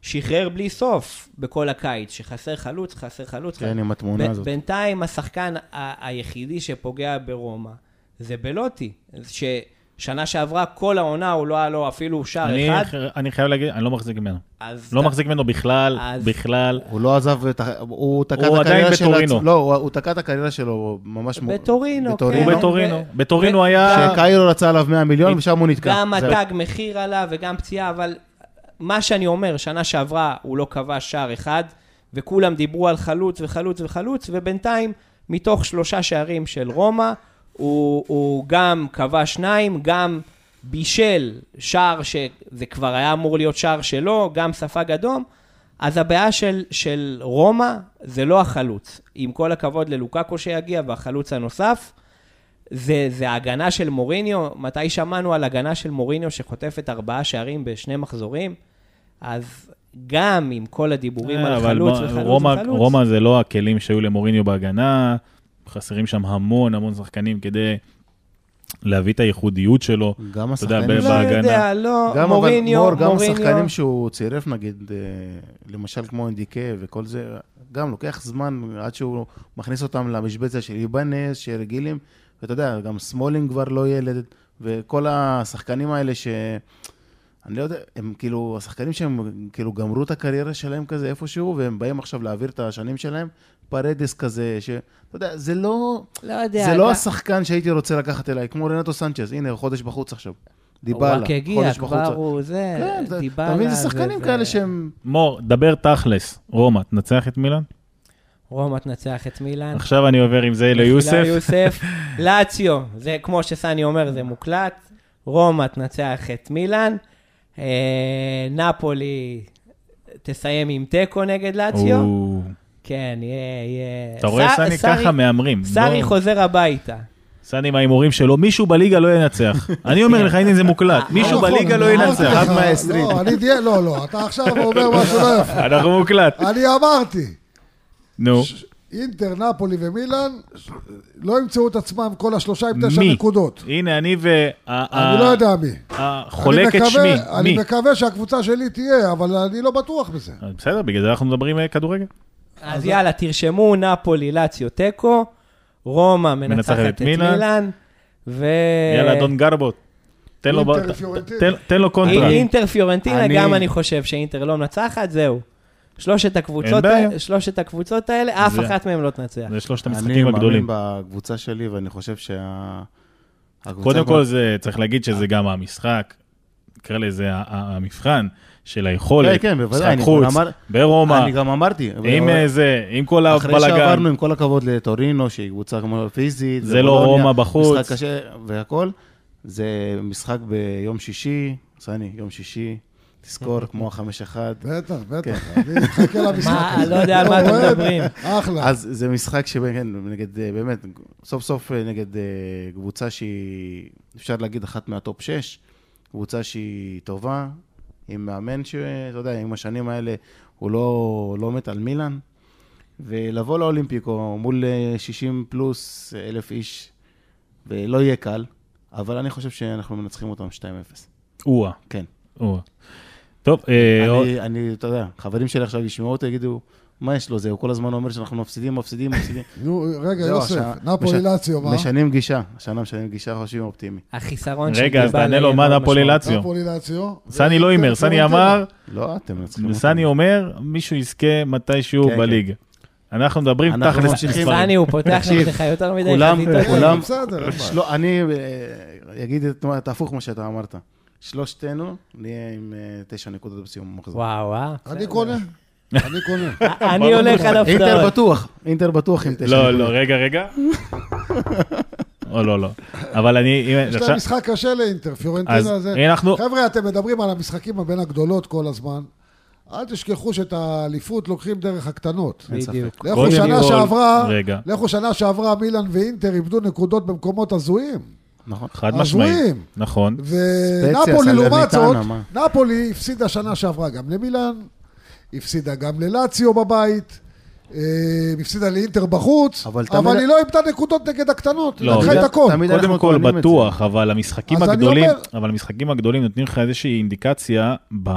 שחרר בלי סוף בכל הקיץ, שחסר חלוץ, חסר חלוץ. כן, עם התמונה ב- הזאת. בינתיים השחקן ה- היחידי שפוגע ברומא זה בלוטי, ששנה שעברה כל העונה הוא לא היה לו אפילו שער אני אחד. אני חייב להגיד, אני לא מחזיק ממנו. אז לא אתה- מחזיק ממנו בכלל, אז- בכלל. הוא לא עזב, את ה- הוא תקע הוא את עדיין הקריירה שלו. בטורינו. לא, הוא הוא תקע את הקריירה שלו ממש... בטורינו, כן. הוא בטורינו. בטורינו. ו- בטורינו ו- היה... שקיירו רצה עליו 100 מיליון ושם הוא נתקע. גם. התג מחיר עליו וגם פציעה, אבל מה שאני אומר, שנה שעברה הוא לא כבש שער אחד, וכולם דיברו על חלוץ וחלוץ וחלוץ, ובינתיים, מתוך שלושה שערים של רומא, הוא, הוא גם כבש שניים, גם בישל שער שזה כבר היה אמור להיות שער שלו, גם ספג אדום. אז הבעיה של, של רומא זה לא החלוץ. עם כל הכבוד ללוקאקו שיגיע והחלוץ הנוסף, זה, זה ההגנה של מוריניו, מתי שמענו על הגנה של מוריניו שחוטפת ארבעה שערים בשני מחזורים? אז גם עם כל הדיבורים על אה, אבל חלוץ וחלוץ רומא- וחלוץ, רומא זה לא הכלים שהיו למוריניו בהגנה, חסרים שם המון המון שחקנים כדי להביא את הייחודיות שלו. גם אתה יודע, השחקנים... לא בהגנה. יודע, לא, גם מוריניו, מור, גם מוריניו, שחקנים שהוא צירף, נגיד, אה, למשל כמו אינדיקה וכל זה, גם לוקח זמן עד שהוא מכניס אותם למשבצת של איבנייס, שרגילים, ואתה יודע, גם סמולינג כבר לא ילד, וכל השחקנים האלה ש... אני לא יודע, הם כאילו, השחקנים שהם כאילו גמרו את הקריירה שלהם כזה איפשהו, והם באים עכשיו להעביר את השנים שלהם, פארדס כזה, שאתה יודע, זה לא, לא יודע, זה לא השחקן שהייתי רוצה לקחת אליי, כמו רנטו סנצ'ז, הנה, הוא חודש בחוץ עכשיו. הוא דיבלה, רק הגיע, חודש כבר בחוץ. הוא זה, כן, אתה- דיבלה. אתה מבין, זה שחקנים וזה- כאלה שהם... מור, דבר תכלס, רומא, תנצח את מילאן? רומא תנצח את מילאן. עכשיו אני עובר עם זה ליוסף. ליוסף. לאציו, זה כמו שסני אומר, זה מוקלט. רומא תנצח את מילאן. אה, נפולי תסיים עם תיקו נגד לאציו. כן, יהיה, יהיה. אתה רואה, סני, סארי- ככה מהמרים. לא- חוזר הביתה. סני עם ההימורים שלו, מישהו בליגה לא ינצח. אני אומר לך, הנה זה מוקלט, מישהו נכון, בליגה לא ינצח. אחד מהעשרים. לא, אני די... לא, לא, אתה עכשיו אומר משהו לא יפה. אנחנו מוקלט. אני אמרתי, נו, אינטר, נפולי ומילאן לא ימצאו את עצמם כל השלושה עם תשע מי? נקודות. הנה אני ו... אני לא יודע מי. החולק אני את שמי. אני? מקווה שהקבוצה שלי תהיה, אבל אני לא בטוח בזה. בסדר, בגלל זה אנחנו מדברים אה, כדורגל. אז יאללה, תרשמו, נפולי, לאציו, תיקו. רומא מנצחת את מילאן. ו... יאללה, אדון גרבו, תן לו. תן- תן לו קונטרה. אינטר פיורנטינה, אני- גם אני חושב שאינטר לא מנצחת, זהו. שלושת הקבוצות, שלושת הקבוצות האלה, אף זה- אחת מהן לא תנצח. זה שלושת אני המשחקים מאמין הגדולים. בקבוצה שלי, ואני חושב שה... קודם כל, זה צריך להגיד שזה גם המשחק, נקרא לזה המבחן של היכולת, כן, כן, בוודאי, משחק אני חוץ, אמר- ברומא, אני גם אמרתי. עם אבל- אה, זה, עם כל אחרי הבלאגן. שעברנו, עם כל הכבוד לטורינו, שהיא קבוצה כמו פיזית. זה לא רומא בחוץ. משחק קשה והכל. זה משחק ביום שישי, סני, יום שישי, תזכור, כמו החמש אחד. בטח, בטח, אני מחכה למשחק הזה. לא יודע על מה אתם מדברים. אחלה. אז זה משחק שכן, נגד, אה, באמת, סוף סוף אה, נגד אה, קבוצה שהיא, אפשר להגיד, אחת מהטופ 6, קבוצה שהיא טובה, עם מאמן שאתה יודע, עם השנים האלה הוא לא, לא מת על מילאן, ולבוא לאולימפיקו מול אה, 60 פלוס אלף איש, ולא יהיה קל. אבל אני חושב שאנחנו מנצחים אותם 2-0. או-אה, כן. או-אה. טוב, אה, עוד- אני, אני, אתה יודע, חברים שלי עכשיו ישמעו אותו, יגידו, מה יש לו זה? הוא כל הזמן אומר שאנחנו מפסידים, מפסידים, מפסידים. נו, רגע, יוסף, נפולי לאציו, מה? משנים גישה, השנה משנים גישה, חושבים אופטימי. החיסרון רגע, אז תענה לו מה נפולי. לאציו. נפולי לאציו. סני לא הימר, סני פיורנטינה. אמר, לא, אתם מנצחים סני אומר, מישהו יזכה מתישהו כן, בליגה. אנחנו מדברים אנחנו תכלס ממשיכים. מספרים. סני, הוא פותח נגדך יותר מדי כולם- חזיתות. כן, כולם- בעיה. לא, אני אה, אגיד את את ההפוך מה שאתה אמרת. שלושתנו נהיה עם אה, תשע נקודות בסיום המחזור. וואו, וואו. אני קונה, אני קונה. אני הולך על אינטר הפתעות. בטוח, אינטר בטוח עם תשע לא, נקודות. לא, רגע, רגע. או לא, לא. אבל אני, יש להם משחק קשה לאינטר, פיורנטינה זה... חבר'ה, אתם מדברים על המשחקים הבין הגדולות כל הזמן. אל תשכחו שאת האליפות לוקחים דרך הקטנות. בדיוק. לכו שנה שעברה. לכו שנה שעברה מילאן ואינטר איבדו נקודות במקומות הזויים. נכון. חד משמעי. הזויים. נכון. ונפולי לעומת זאת, נפולי הפסידה שנה שעברה גם למילאן, הפסידה גם ללאציו בבית, אה, הפסידה לאינטר בחוץ, אבל אבל תמיד- היא לא איבדה נקודות נגד הקטנות, היא לא, לקחה את תמיד- הכל. תמיד קודם כל בטוח, אבל המשחקים הגדולים, אומר- אבל המשחקים הגדולים נותנים לך איזושהי אינדיקציה ב...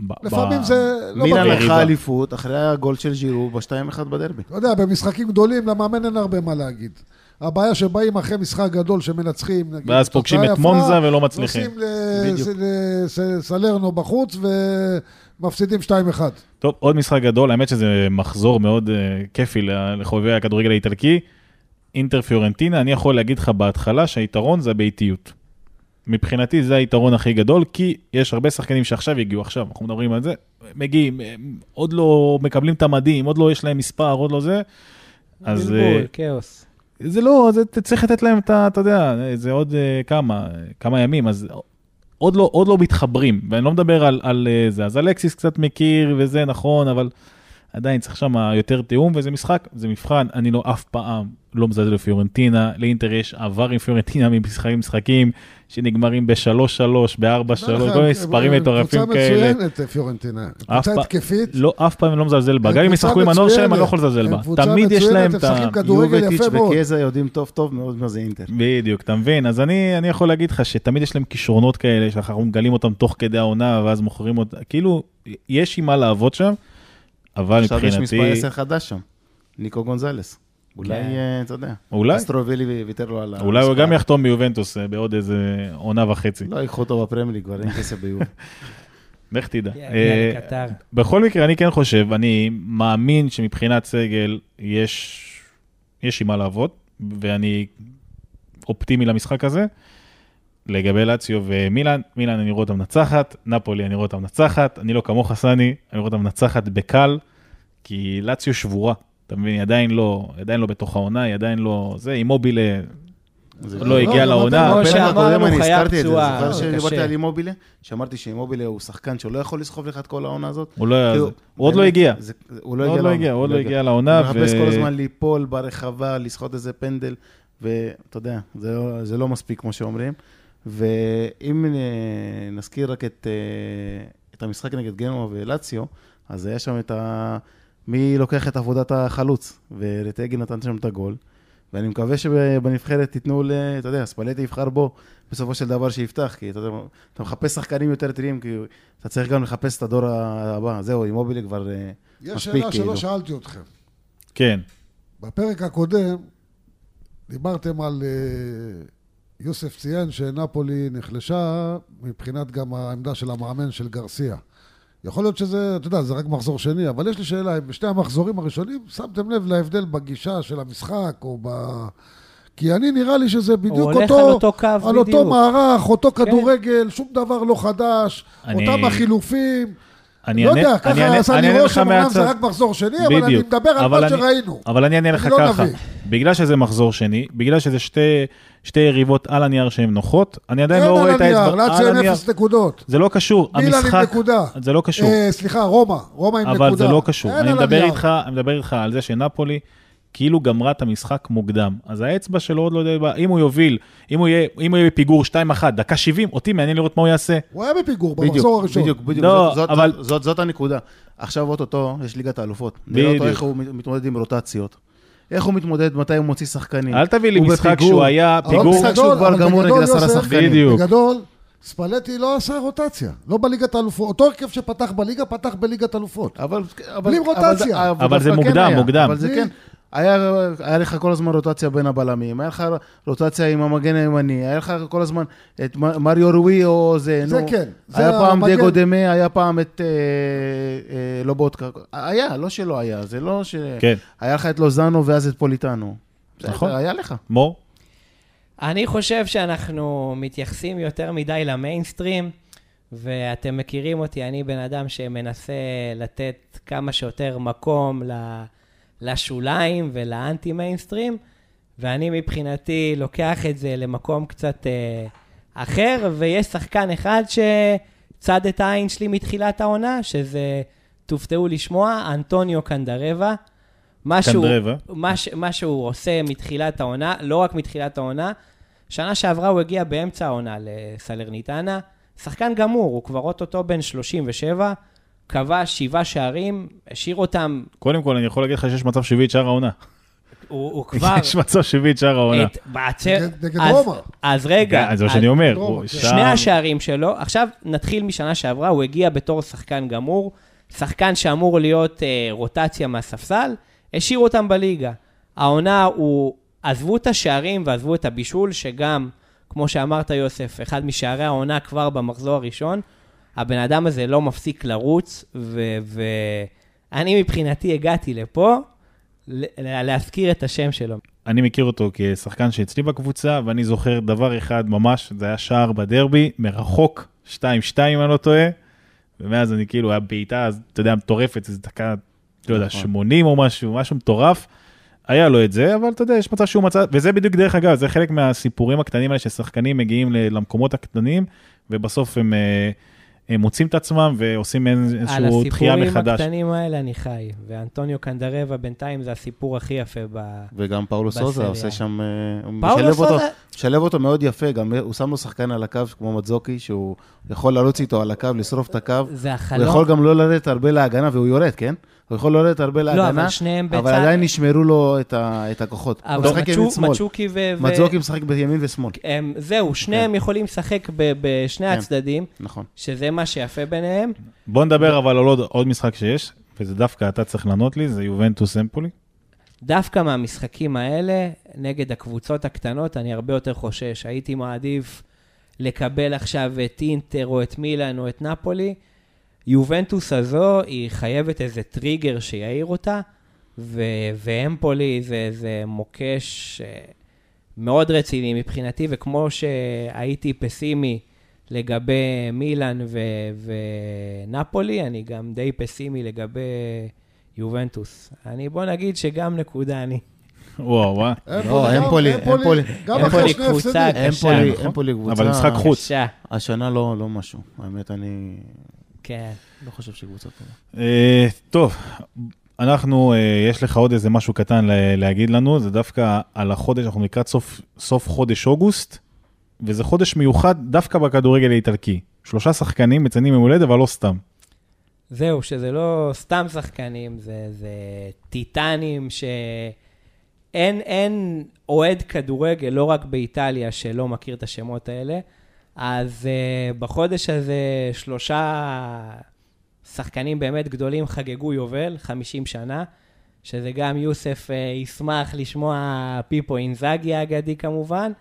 ב- לפעמים ב- זה לא מילאן. לקחה אליפות אחרי הגול של ז'ירו ב-2-1 בדרבי. אתה יודע, במשחקים גדולים למאמן אין הרבה מה להגיד. הבעיה שבאים אחרי משחק גדול שמנצחים, נגיד, ואז פוגשים את מונזה ולא מצליחים. נוסעים ל- בדיוק. ס- ס- סלרנו בחוץ ומפסידים 2-1. טוב, עוד משחק גדול, האמת שזה מחזור מאוד אה, כיפי לחובבי הכדורגל האיטלקי. אינטר פיורנטינה, אני יכול להגיד לך בהתחלה שהיתרון זה הביתיות. מבחינתי זה היתרון הכי גדול, כי יש הרבה שחקנים שעכשיו הגיעו, עכשיו, אנחנו מדברים על זה, מגיעים, הם עוד לא מקבלים את המדים, עוד לא יש להם מספר, עוד לא זה. אז אה, בלבול, כאוס. זה לא, זה, צריך לתת להם את ה... אתה יודע, זה עוד אה, כמה, כמה ימים, אז עוד לא, עוד לא מתחברים, ואני לא מדבר על, על אה, זה. אז אלקסיס קצת מכיר וזה נכון, אבל עדיין צריך שם יותר תיאום, וזה משחק, זה מבחן, אני לא אף פעם לא מזלזל בפיורנטינה, לאינטר יש עבר עם פיורנטינה ממשחקים משחקים שנגמרים ב-3-3, ב-4-3, כל מיני מספרים מטורפים כאלה. קבוצה מצוינת, פיורנטינה. קבוצה התקפית. לא, אף פעם אני לא מזלזל בה, הם גם אם ישחקו עם הנוער שלהם, אני לא. יכול לזלזל הם בה. תמיד יש להם הם את ה... משחקים כדורגל יובטיץ' יפה מאוד. וקייזה יודעים טוב טוב מאוד מה זה אינטר. בדיוק, אתה מבין? אז אני, אני יכול להגיד לך שתמיד יש להם כישרונות כאלה, שאנחנו מגלים אותם תוך כדי העונה, ואז מוכרים אותם, כאילו, יש עם מה לעבוד שם, אבל עכשיו יש מבחינתי, מספר 10 חדש שם, ניקו גונזלס. אולי, כן. אה, אתה יודע, אולי, אסטרובילי ויתר לו על אולי הוא. גם יחתום ביובנטוס אה, בעוד איזה עונה וחצי, לא ייקחו אותו בפרמייר כבר אין כסף ביובי. לך תדע. אה. בכל מקרה, אני כן חושב, אני מאמין שמבחינת סגל יש, יש עם מה לעבוד, ואני אופטימי למשחק הזה. לגבי לאציו ומילאן, מילאן אני רואה אותה מנצחת, נפולי אני רואה אותה מנצחת, אני לא כמוך סני, אני רואה אותה מנצחת בקל, כי לאציו שבורה, אתה מבין, היא עדיין לא, היא עדיין לא בתוך העונה, היא עדיין לא, זה, אימובילה זה לא הגיע גם לעונה. כמו שאמרנו, אני הזכרתי את זה, פצועה, זוכר שדיברתי. על אימובילה? שאמרתי שאימובילה הוא שחקן שלא יכול לסחוב לך את כל העונה הזאת. הוא לא, כאילו, הוא עוד לא הגיע, הוא לא הוא הגיע עוד לא הוא עוד לא הגיע הוא לעונה, מחפש ו- כל הזמן ליפול ברחבה, לסחוט איזה פנדל, ואתה יודע, זה לא- זה לא מספיק כמו שאומרים. ואם אה, נזכיר רק את, אה, את המשחק נגד גנוע ולציו, אז היה שם את ה... מי לוקח את עבודת החלוץ, ורטגי נתן שם את הגול. ואני מקווה שבנבחרת תיתנו ל... אתה יודע, ספלטי יבחר בו בסופו של דבר שיפתח, כי אתה יודע, אתה מחפש שחקנים יותר טריים, כי אתה צריך גם לחפש את הדור הבא. זהו, אימובילי כבר אה, יש מספיק, שאלה כאילו. שלא שאלתי אתכם. כן, בפרק הקודם דיברתם על... אה, יוסף ציין שנפולי נחלשה מבחינת גם העמדה של המאמן של גרסיה. יכול להיות שזה, אתה יודע, זה רק מחזור שני, אבל יש לי שאלה, אם בשני המחזורים הראשונים שמתם לב להבדל בגישה של המשחק, או ב... כי אני נראה לי שזה בדיוק הוא הולך אותו, על אותו קו על בדיוק. אותו מערך, אותו כן. כדורגל, שום דבר לא חדש, אני- אותם החילופים. אני לא אענה- יודע, אני ככה עשה אני לי רושם, מהצד. זה רק מחזור שני, אבל אני בדיוק. מדבר על מה שראינו. אבל אני אענה לך לא ככה, נביא. בגלל שזה מחזור שני, בגלל שזה שתי, שתי יריבות על הנייר שהן נוחות, אני עדיין אין לא רואה את האצבע, לאצ'י על הנייר. אפס נקודות. זה לא קשור, המשחק. זה לא קשור, אה, סליחה, רומא, רומא עם נקודה. אבל זה לא קשור. אין על הנייר. אני מדבר איתך על זה שנפולי כאילו גמרה את המשחק מוקדם. אז האצבע שלו עוד לא יודע, אם הוא יוביל, אם הוא יהיה, אם הוא יהיה בפיגור 2-1, דקה 70, אותי מעניין לראות מה הוא יעשה. הוא היה בפיגור בדיוק, במחזור הראשון. בדיוק, בדיוק, לא, זאת, זאת, אבל- זאת, זאת הנקודה. עכשיו אוטוטו יש ליגת האלופות. נראה אותו בדיוק. איך הוא מתמודד עם רוטציות. איך הוא מתמודד, מתי הוא מוציא שחקנים. אל תביא לי משחק בפיגור. שהוא היה אבל פיגור. משחק שהוא כבר אבל גמור נגד עשרה שחקנים. בדיוק. בגדול, ספלטי לא עשה רוטציה. לא בליגת האלופות. אותו הרכב שפתח בליגה, פתח בליגת אלופות. אבל, אבל, בלי רוטציה. אבל זה דווקא כן מוקדם, היה, מוקדם. אבל זה כן. היה, היה לך כל הזמן רוטציה בין הבלמים, היה לך רוטציה עם המגן הימני, היה לך כל הזמן את מריו רואי או זה, זה נו. כן, זה היה פעם המגן. דגו דמה, היה פעם את אה, אה, לובודקה. היה, לא שלא היה, זה לא ש... כן, היה לך את לוזאנו ואז את פוליטנו. נכון. היה לך. מור? אני חושב שאנחנו מתייחסים יותר מדי למיינסטרים, ואתם מכירים אותי, אני בן אדם שמנסה לתת כמה שיותר מקום ל- לשוליים ולאנטי מיינסטרים, ואני מבחינתי לוקח את זה למקום קצת אה, אחר, ויש שחקן אחד שצד את העין שלי מתחילת העונה, שזה, תופתעו לשמוע, אנטוניו קנדרבה. מה שהוא- קנדרבה. מה, ש, מה שהוא עושה מתחילת העונה, לא רק מתחילת העונה, שנה שעברה הוא הגיע באמצע העונה לסלרניטנה, שחקן גמור, הוא כבר אוטוטו בן 37, כבש שבעה שערים, השאיר אותם, קודם כל, אני יכול להגיד לך שיש מצב שהביא את שאר העונה. הוא, הוא כבר... יש מצב שהביא את שאר העונה. את, בעצר... נגד- רומא. אז רגע, זה מה שאני אומר. כן. שני השערים שלו, עכשיו נתחיל משנה שעברה, הוא הגיע בתור שחקן גמור, שחקן שאמור להיות אה, רוטציה מהספסל, השאירו אותם בליגה. העונה הוא, עזבו את השערים ועזבו את הבישול, שגם, כמו שאמרת יוסף, אחד משערי העונה כבר במחזור הראשון, הבן אדם הזה לא מפסיק לרוץ, ואני מבחינתי הגעתי לפה להזכיר את השם שלו. אני מכיר אותו כשחקן שאצלי בקבוצה, ואני זוכר דבר אחד ממש, זה היה שער בדרבי, מרחוק, 2-2 אם אני לא טועה, ומאז אני כאילו, היה בעיטה, אז אתה יודע, מטורפת, איזה דקה, לא יודע, נכון. 80 או משהו, משהו מטורף. היה לו את זה, אבל אתה יודע, יש מצב שהוא מצא, וזה בדיוק דרך אגב, זה חלק מהסיפורים הקטנים האלה ששחקנים מגיעים למקומות הקטנים, ובסוף הם, אה, הם מוצאים את עצמם ועושים על איזושהי דחייה הסיפורים מחדש. הקטנים האלה אני חי, ואנטוניו קנדרבה בינתיים זה הסיפור הכי יפה ב... וגם פאולו סוזה בסריה. עושה שם, אה, הוא פאולו משלב אותו, סוזה- משלב אותו מאוד יפה, גם הוא שם לו שחקן על הקו כמו מצזוקי, שהוא יכול לרוץ איתו על הקו, לשרוף את הקו. זה הוא החלום. יכול גם לא לרדת הרבה להגנה, והוא יורד, כן? הוא יכול לא לרדת הרבה לא, להגנה, אבל שניהם אבל בצד... עדיין נשמרו לו את ה- את הכוחות. הוא אבל משחק ימין מצ'ו-. מצ'וקי ו... מצזוקי משחק בימין ושמאל. הם- זהו, שניהם יכולים לשחק ב- בשני כן. הצדדים, נכון. שזה מה שיפה ביניהם. בוא נדבר אבל על עוד, עוד משחק שיש, וזה דווקא אתה צריך לענות לי, זה יובנטוס אמפולי. דווקא מהמשחקים האלה, נגד הקבוצות הקטנות, אני הרבה יותר חושש. הייתי מעדיף לקבל עכשיו את אינטר או את מילאן או את נפולי. יובנטוס הזו, היא חייבת איזה טריגר שיעיר אותה, ו- ואמפולי זה, זה מוקש אה, מאוד רציני מבחינתי, וכמו שהייתי פסימי לגבי מילאן ו- ונפולי, אני גם די פסימי לגבי יובנטוס. אני, בוא נגיד שגם נקודה אני. וואו, וואו. לא, אמפולי, אמפולי. גם אמפולי אחרי שני קבוצה הפסדים. קשה, אמפולי, נכון. אמפולי קבוצה... אבל משחק חוץ. השנה לא לא משהו. האמת, אני כן. לא חושב קבוצה טובה. אה, טוב, אנחנו, אה, יש לך עוד איזה משהו קטן להגיד לנו, זה דווקא על החודש, אנחנו לקראת סוף, סוף חודש אוגוסט, וזה חודש מיוחד דווקא בכדורגל האיטלקי. שלושה שחקנים מציינים יום הולדת, אבל לא סתם. זהו, שזה לא סתם שחקנים, זה, זה טיטנים שאין אין אוהד כדורגל, לא רק באיטליה, שלא מכיר את השמות האלה. אז uh, בחודש הזה שלושה שחקנים באמת גדולים חגגו יובל, 50 שנה, שזה גם יוסף uh, ישמח לשמוע פיפו אינזאגי האגדי כמובן,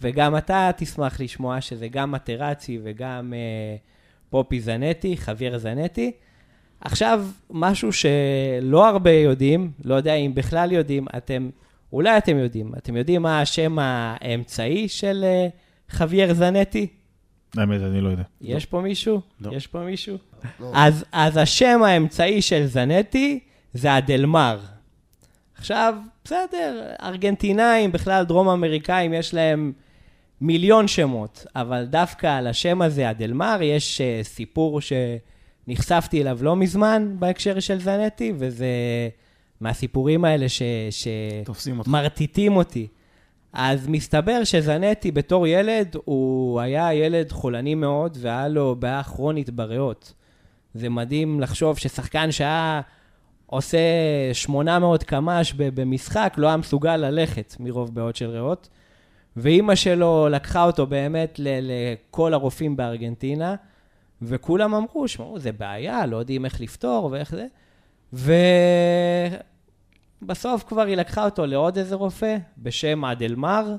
וגם אתה תשמח לשמוע שזה גם מטרצי וגם uh, פופי זנטי, חוויר זנטי. עכשיו, משהו שלא הרבה יודעים, לא יודע אם בכלל יודעים, אתם, אולי אתם יודעים, אתם יודעים מה השם האמצעי של uh, חווייר זנטי? האמת, אני לא יודע. יש פה מישהו? לא. יש פה מישהו? לא. אז, אז השם האמצעי של זנטי זה הדלמר. עכשיו, בסדר, ארגנטינאים, בכלל דרום אמריקאים, יש להם מיליון שמות, אבל דווקא על השם הזה, הדלמר, יש uh, סיפור שנחשפתי אליו לא מזמן בהקשר של זנטי, וזה מהסיפורים האלה ש... ש... תופסים אותך. מרטיטים אותי. אז מסתבר שזנטי בתור ילד, הוא היה ילד חולני מאוד, והיה לו בעיה כרונית בריאות. זה מדהים לחשוב ששחקן שהיה עושה 800 קמ"ש במשחק, לא היה מסוגל ללכת מרוב בעיות של ריאות. ואימא שלו לקחה אותו באמת לכל הרופאים בארגנטינה, וכולם אמרו, שמעו, זה בעיה, לא יודעים איך לפתור ואיך זה. ובסוף כבר היא לקחה אותו לעוד איזה רופא בשם אדלמר,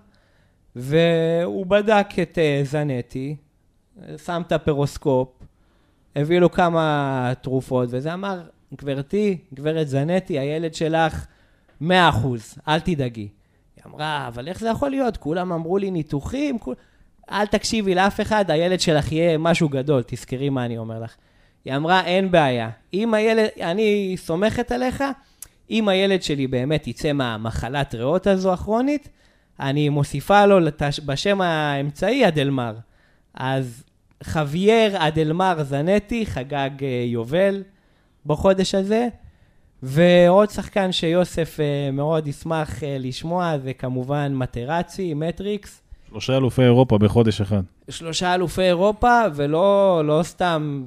והוא בדק את אה, זנטי, שם את הפרוסקופ, הביא לו כמה תרופות, וזה אמר, גברתי, גברת זנטי, הילד שלך 100%, אל תדאגי. היא אמרה, אבל איך זה יכול להיות? כולם אמרו לי ניתוחים, כול... אל תקשיבי לאף אחד, הילד שלך יהיה משהו גדול, תזכרי מה אני אומר לך. היא אמרה, אין בעיה. אם הילד, אני סומכת עליך, אם הילד שלי באמת יצא מהמחלת ריאות הזו הכרונית, אני מוסיפה לו לתש... בשם האמצעי אדלמר. אז חווייר אדלמר זנטי חגג אה, יובל בחודש הזה, ועוד שחקן שיוסף אה, מאוד ישמח אה, לשמוע זה כמובן מטרצי, מטריקס. שלושה אלופי אירופה בחודש אחד. שלושה אלופי אירופה, ולא לא סתם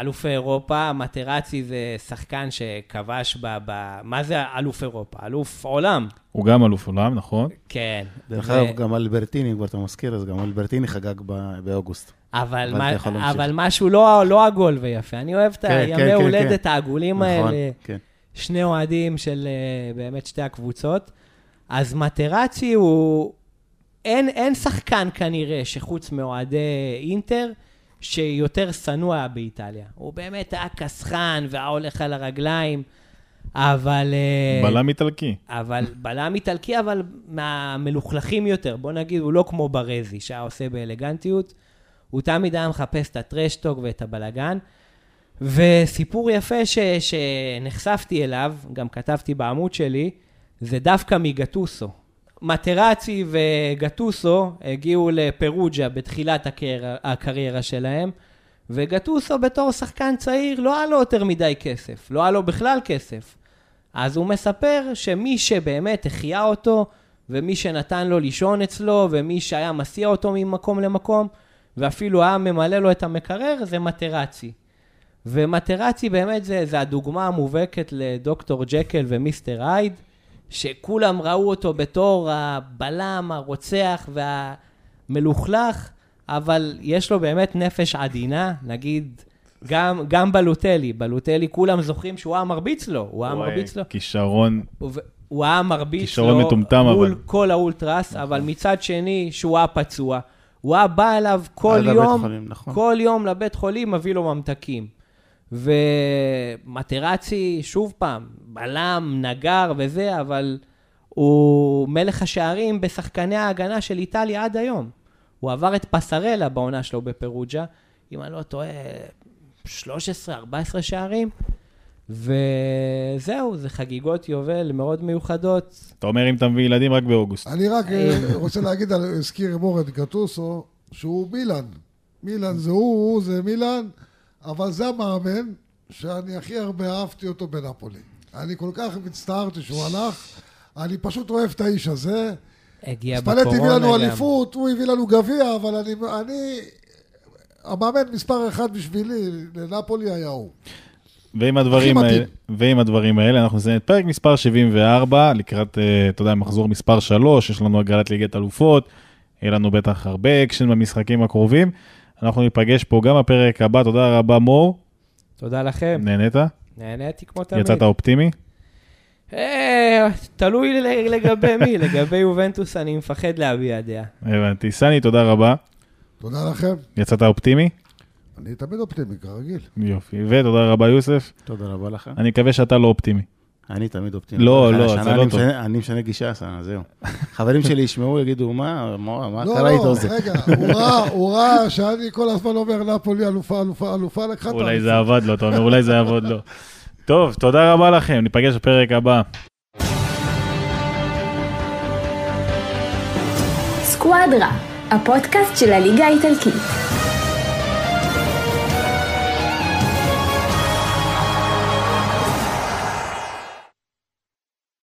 אלופי אירופה, מטרצי זה שחקן שכבש ב... ב מה זה אלוף אירופה? אלוף עולם. הוא גם אלוף עולם, נכון? כן. דרך ו- אגב, גם אלברטיני, אם כבר אתה מזכיר, אז גם אלברטיני חגג ב- באוגוסט. אבל, אבל מה. אבל משהו לא, לא עגול ויפה. אני אוהב את כן, הימי כן, כן, הולדת כן. העגולים נכון, האלה. כן. שני אוהדים של אה, באמת שתי הקבוצות. אז מטרצי הוא... אין, אין שחקן כנראה שחוץ מאוהדי אינטר, שיותר שנוא היה באיטליה. הוא באמת היה קסחן והיה הולך על הרגליים, אבל... אה, בלם איטלקי. אבל בלם איטלקי, אבל מהמלוכלכים יותר. בוא נגיד, הוא לא כמו ברזי, שהיה עושה באלגנטיות. הוא תמיד היה מחפש את הטרשטוק ואת הבלגן. וסיפור יפה ש, שנחשפתי אליו, גם כתבתי בעמוד שלי, זה דווקא מגטוסו. מטרצי וגטוסו הגיעו לפרוג'ה בתחילת הקריירה, הקריירה שלהם, וגטוסו בתור שחקן צעיר לא היה לו יותר מדי כסף, לא היה לו בכלל כסף. אז הוא מספר שמי שבאמת החיה אותו, ומי שנתן לו לישון אצלו, ומי שהיה מסיע אותו ממקום למקום, ואפילו היה ממלא לו את המקרר, זה מטרצי. ומטרצי באמת זה, זה הדוגמה המובהקת לדוקטור ג'קל ומיסטר הייד, שכולם ראו אותו בתור הבלם, הרוצח והמלוכלך, אבל יש לו באמת נפש עדינה, נגיד, גם, גם בלוטלי, בלוטלי כולם זוכרים שהוא היה מרביץ לו, הוא היה מרביץ לו. כישרון, הוא- הוא היה מרביץ לו כישרון מטומטם, מול אבל. כל האולטרס, אבל מצד שני, שהוא היה פצוע, הוא היה בא אליו כל יום, חולים, נכון. כל יום לבית חולים, מביא לו ממתקים. ומטרצי, שוב פעם, בלם, נגר וזה, אבל הוא מלך השערים בשחקני ההגנה של איטליה עד היום. הוא עבר את פסרלה בעונה שלו בפרוג'ה, אם אני לא טועה, 13-14 שערים. וזהו, זה חגיגות יובל מאוד מיוחדות. אתה אומר אם אתה מביא ילדים רק באוגוסט. אני רק אה, רוצה להגיד, הזכיר מור את גטוסו, שהוא מילאן. מילאן זה הוא, הוא זה מילאן, אבל זה המאמן שאני הכי הרבה אהבתי אותו בנפולי. אני כל כך הצטערתי שהוא הלך, אני פשוט אוהב את האיש הזה. הגיע ספלטי הביא בקורונה לנו גם. אליפות, הוא הביא לנו גביע, אבל אני, אני... המאמן מספר אחד בשבילי לנפולי היה הוא. ועם הדברים, האלה. ועם הדברים האלה אנחנו נסיים את פרק מספר 74 לקראת, אה, אתה יודע, מחזור מספר 3, יש לנו הגרלת ליגת אלופות, יהיה לנו בטח הרבה אקשן במשחקים הקרובים. אנחנו ניפגש פה גם בפרק הבא, תודה רבה מור, תודה לכם. נהנית? נהניתי כמו תמיד. יצאת אופטימי? אה, תלוי לגבי מי, לגבי יובנטוס אני מפחד להביע דעה. הבנתי. סני, תודה רבה. תודה לכם. יצאת אופטימי? אני תמיד אופטימי, כרגיל. יופי. ותודה רבה יוסף. תודה רבה לך. אני מקווה שאתה לא אופטימי. אני תמיד אופטימי. לא, לא, זה אני לא משנה- אני משנה גישה, זהו. חברים שלי ישמעו, יגידו, מה מה- מה לא, קרה איתו לא, זה? רגע, הוא ראה, הוא ראה שאני כל הזמן אומר נפולי אלופה, אלופה, אלופה, לקחה את אולי זה. עבד לו, אתה אומר, אולי זה יעבוד לו. טוב, תודה רבה לכם, ניפגש בפרק הבא. סקואדרה, הפודקאסט של הליגה האיטלקית.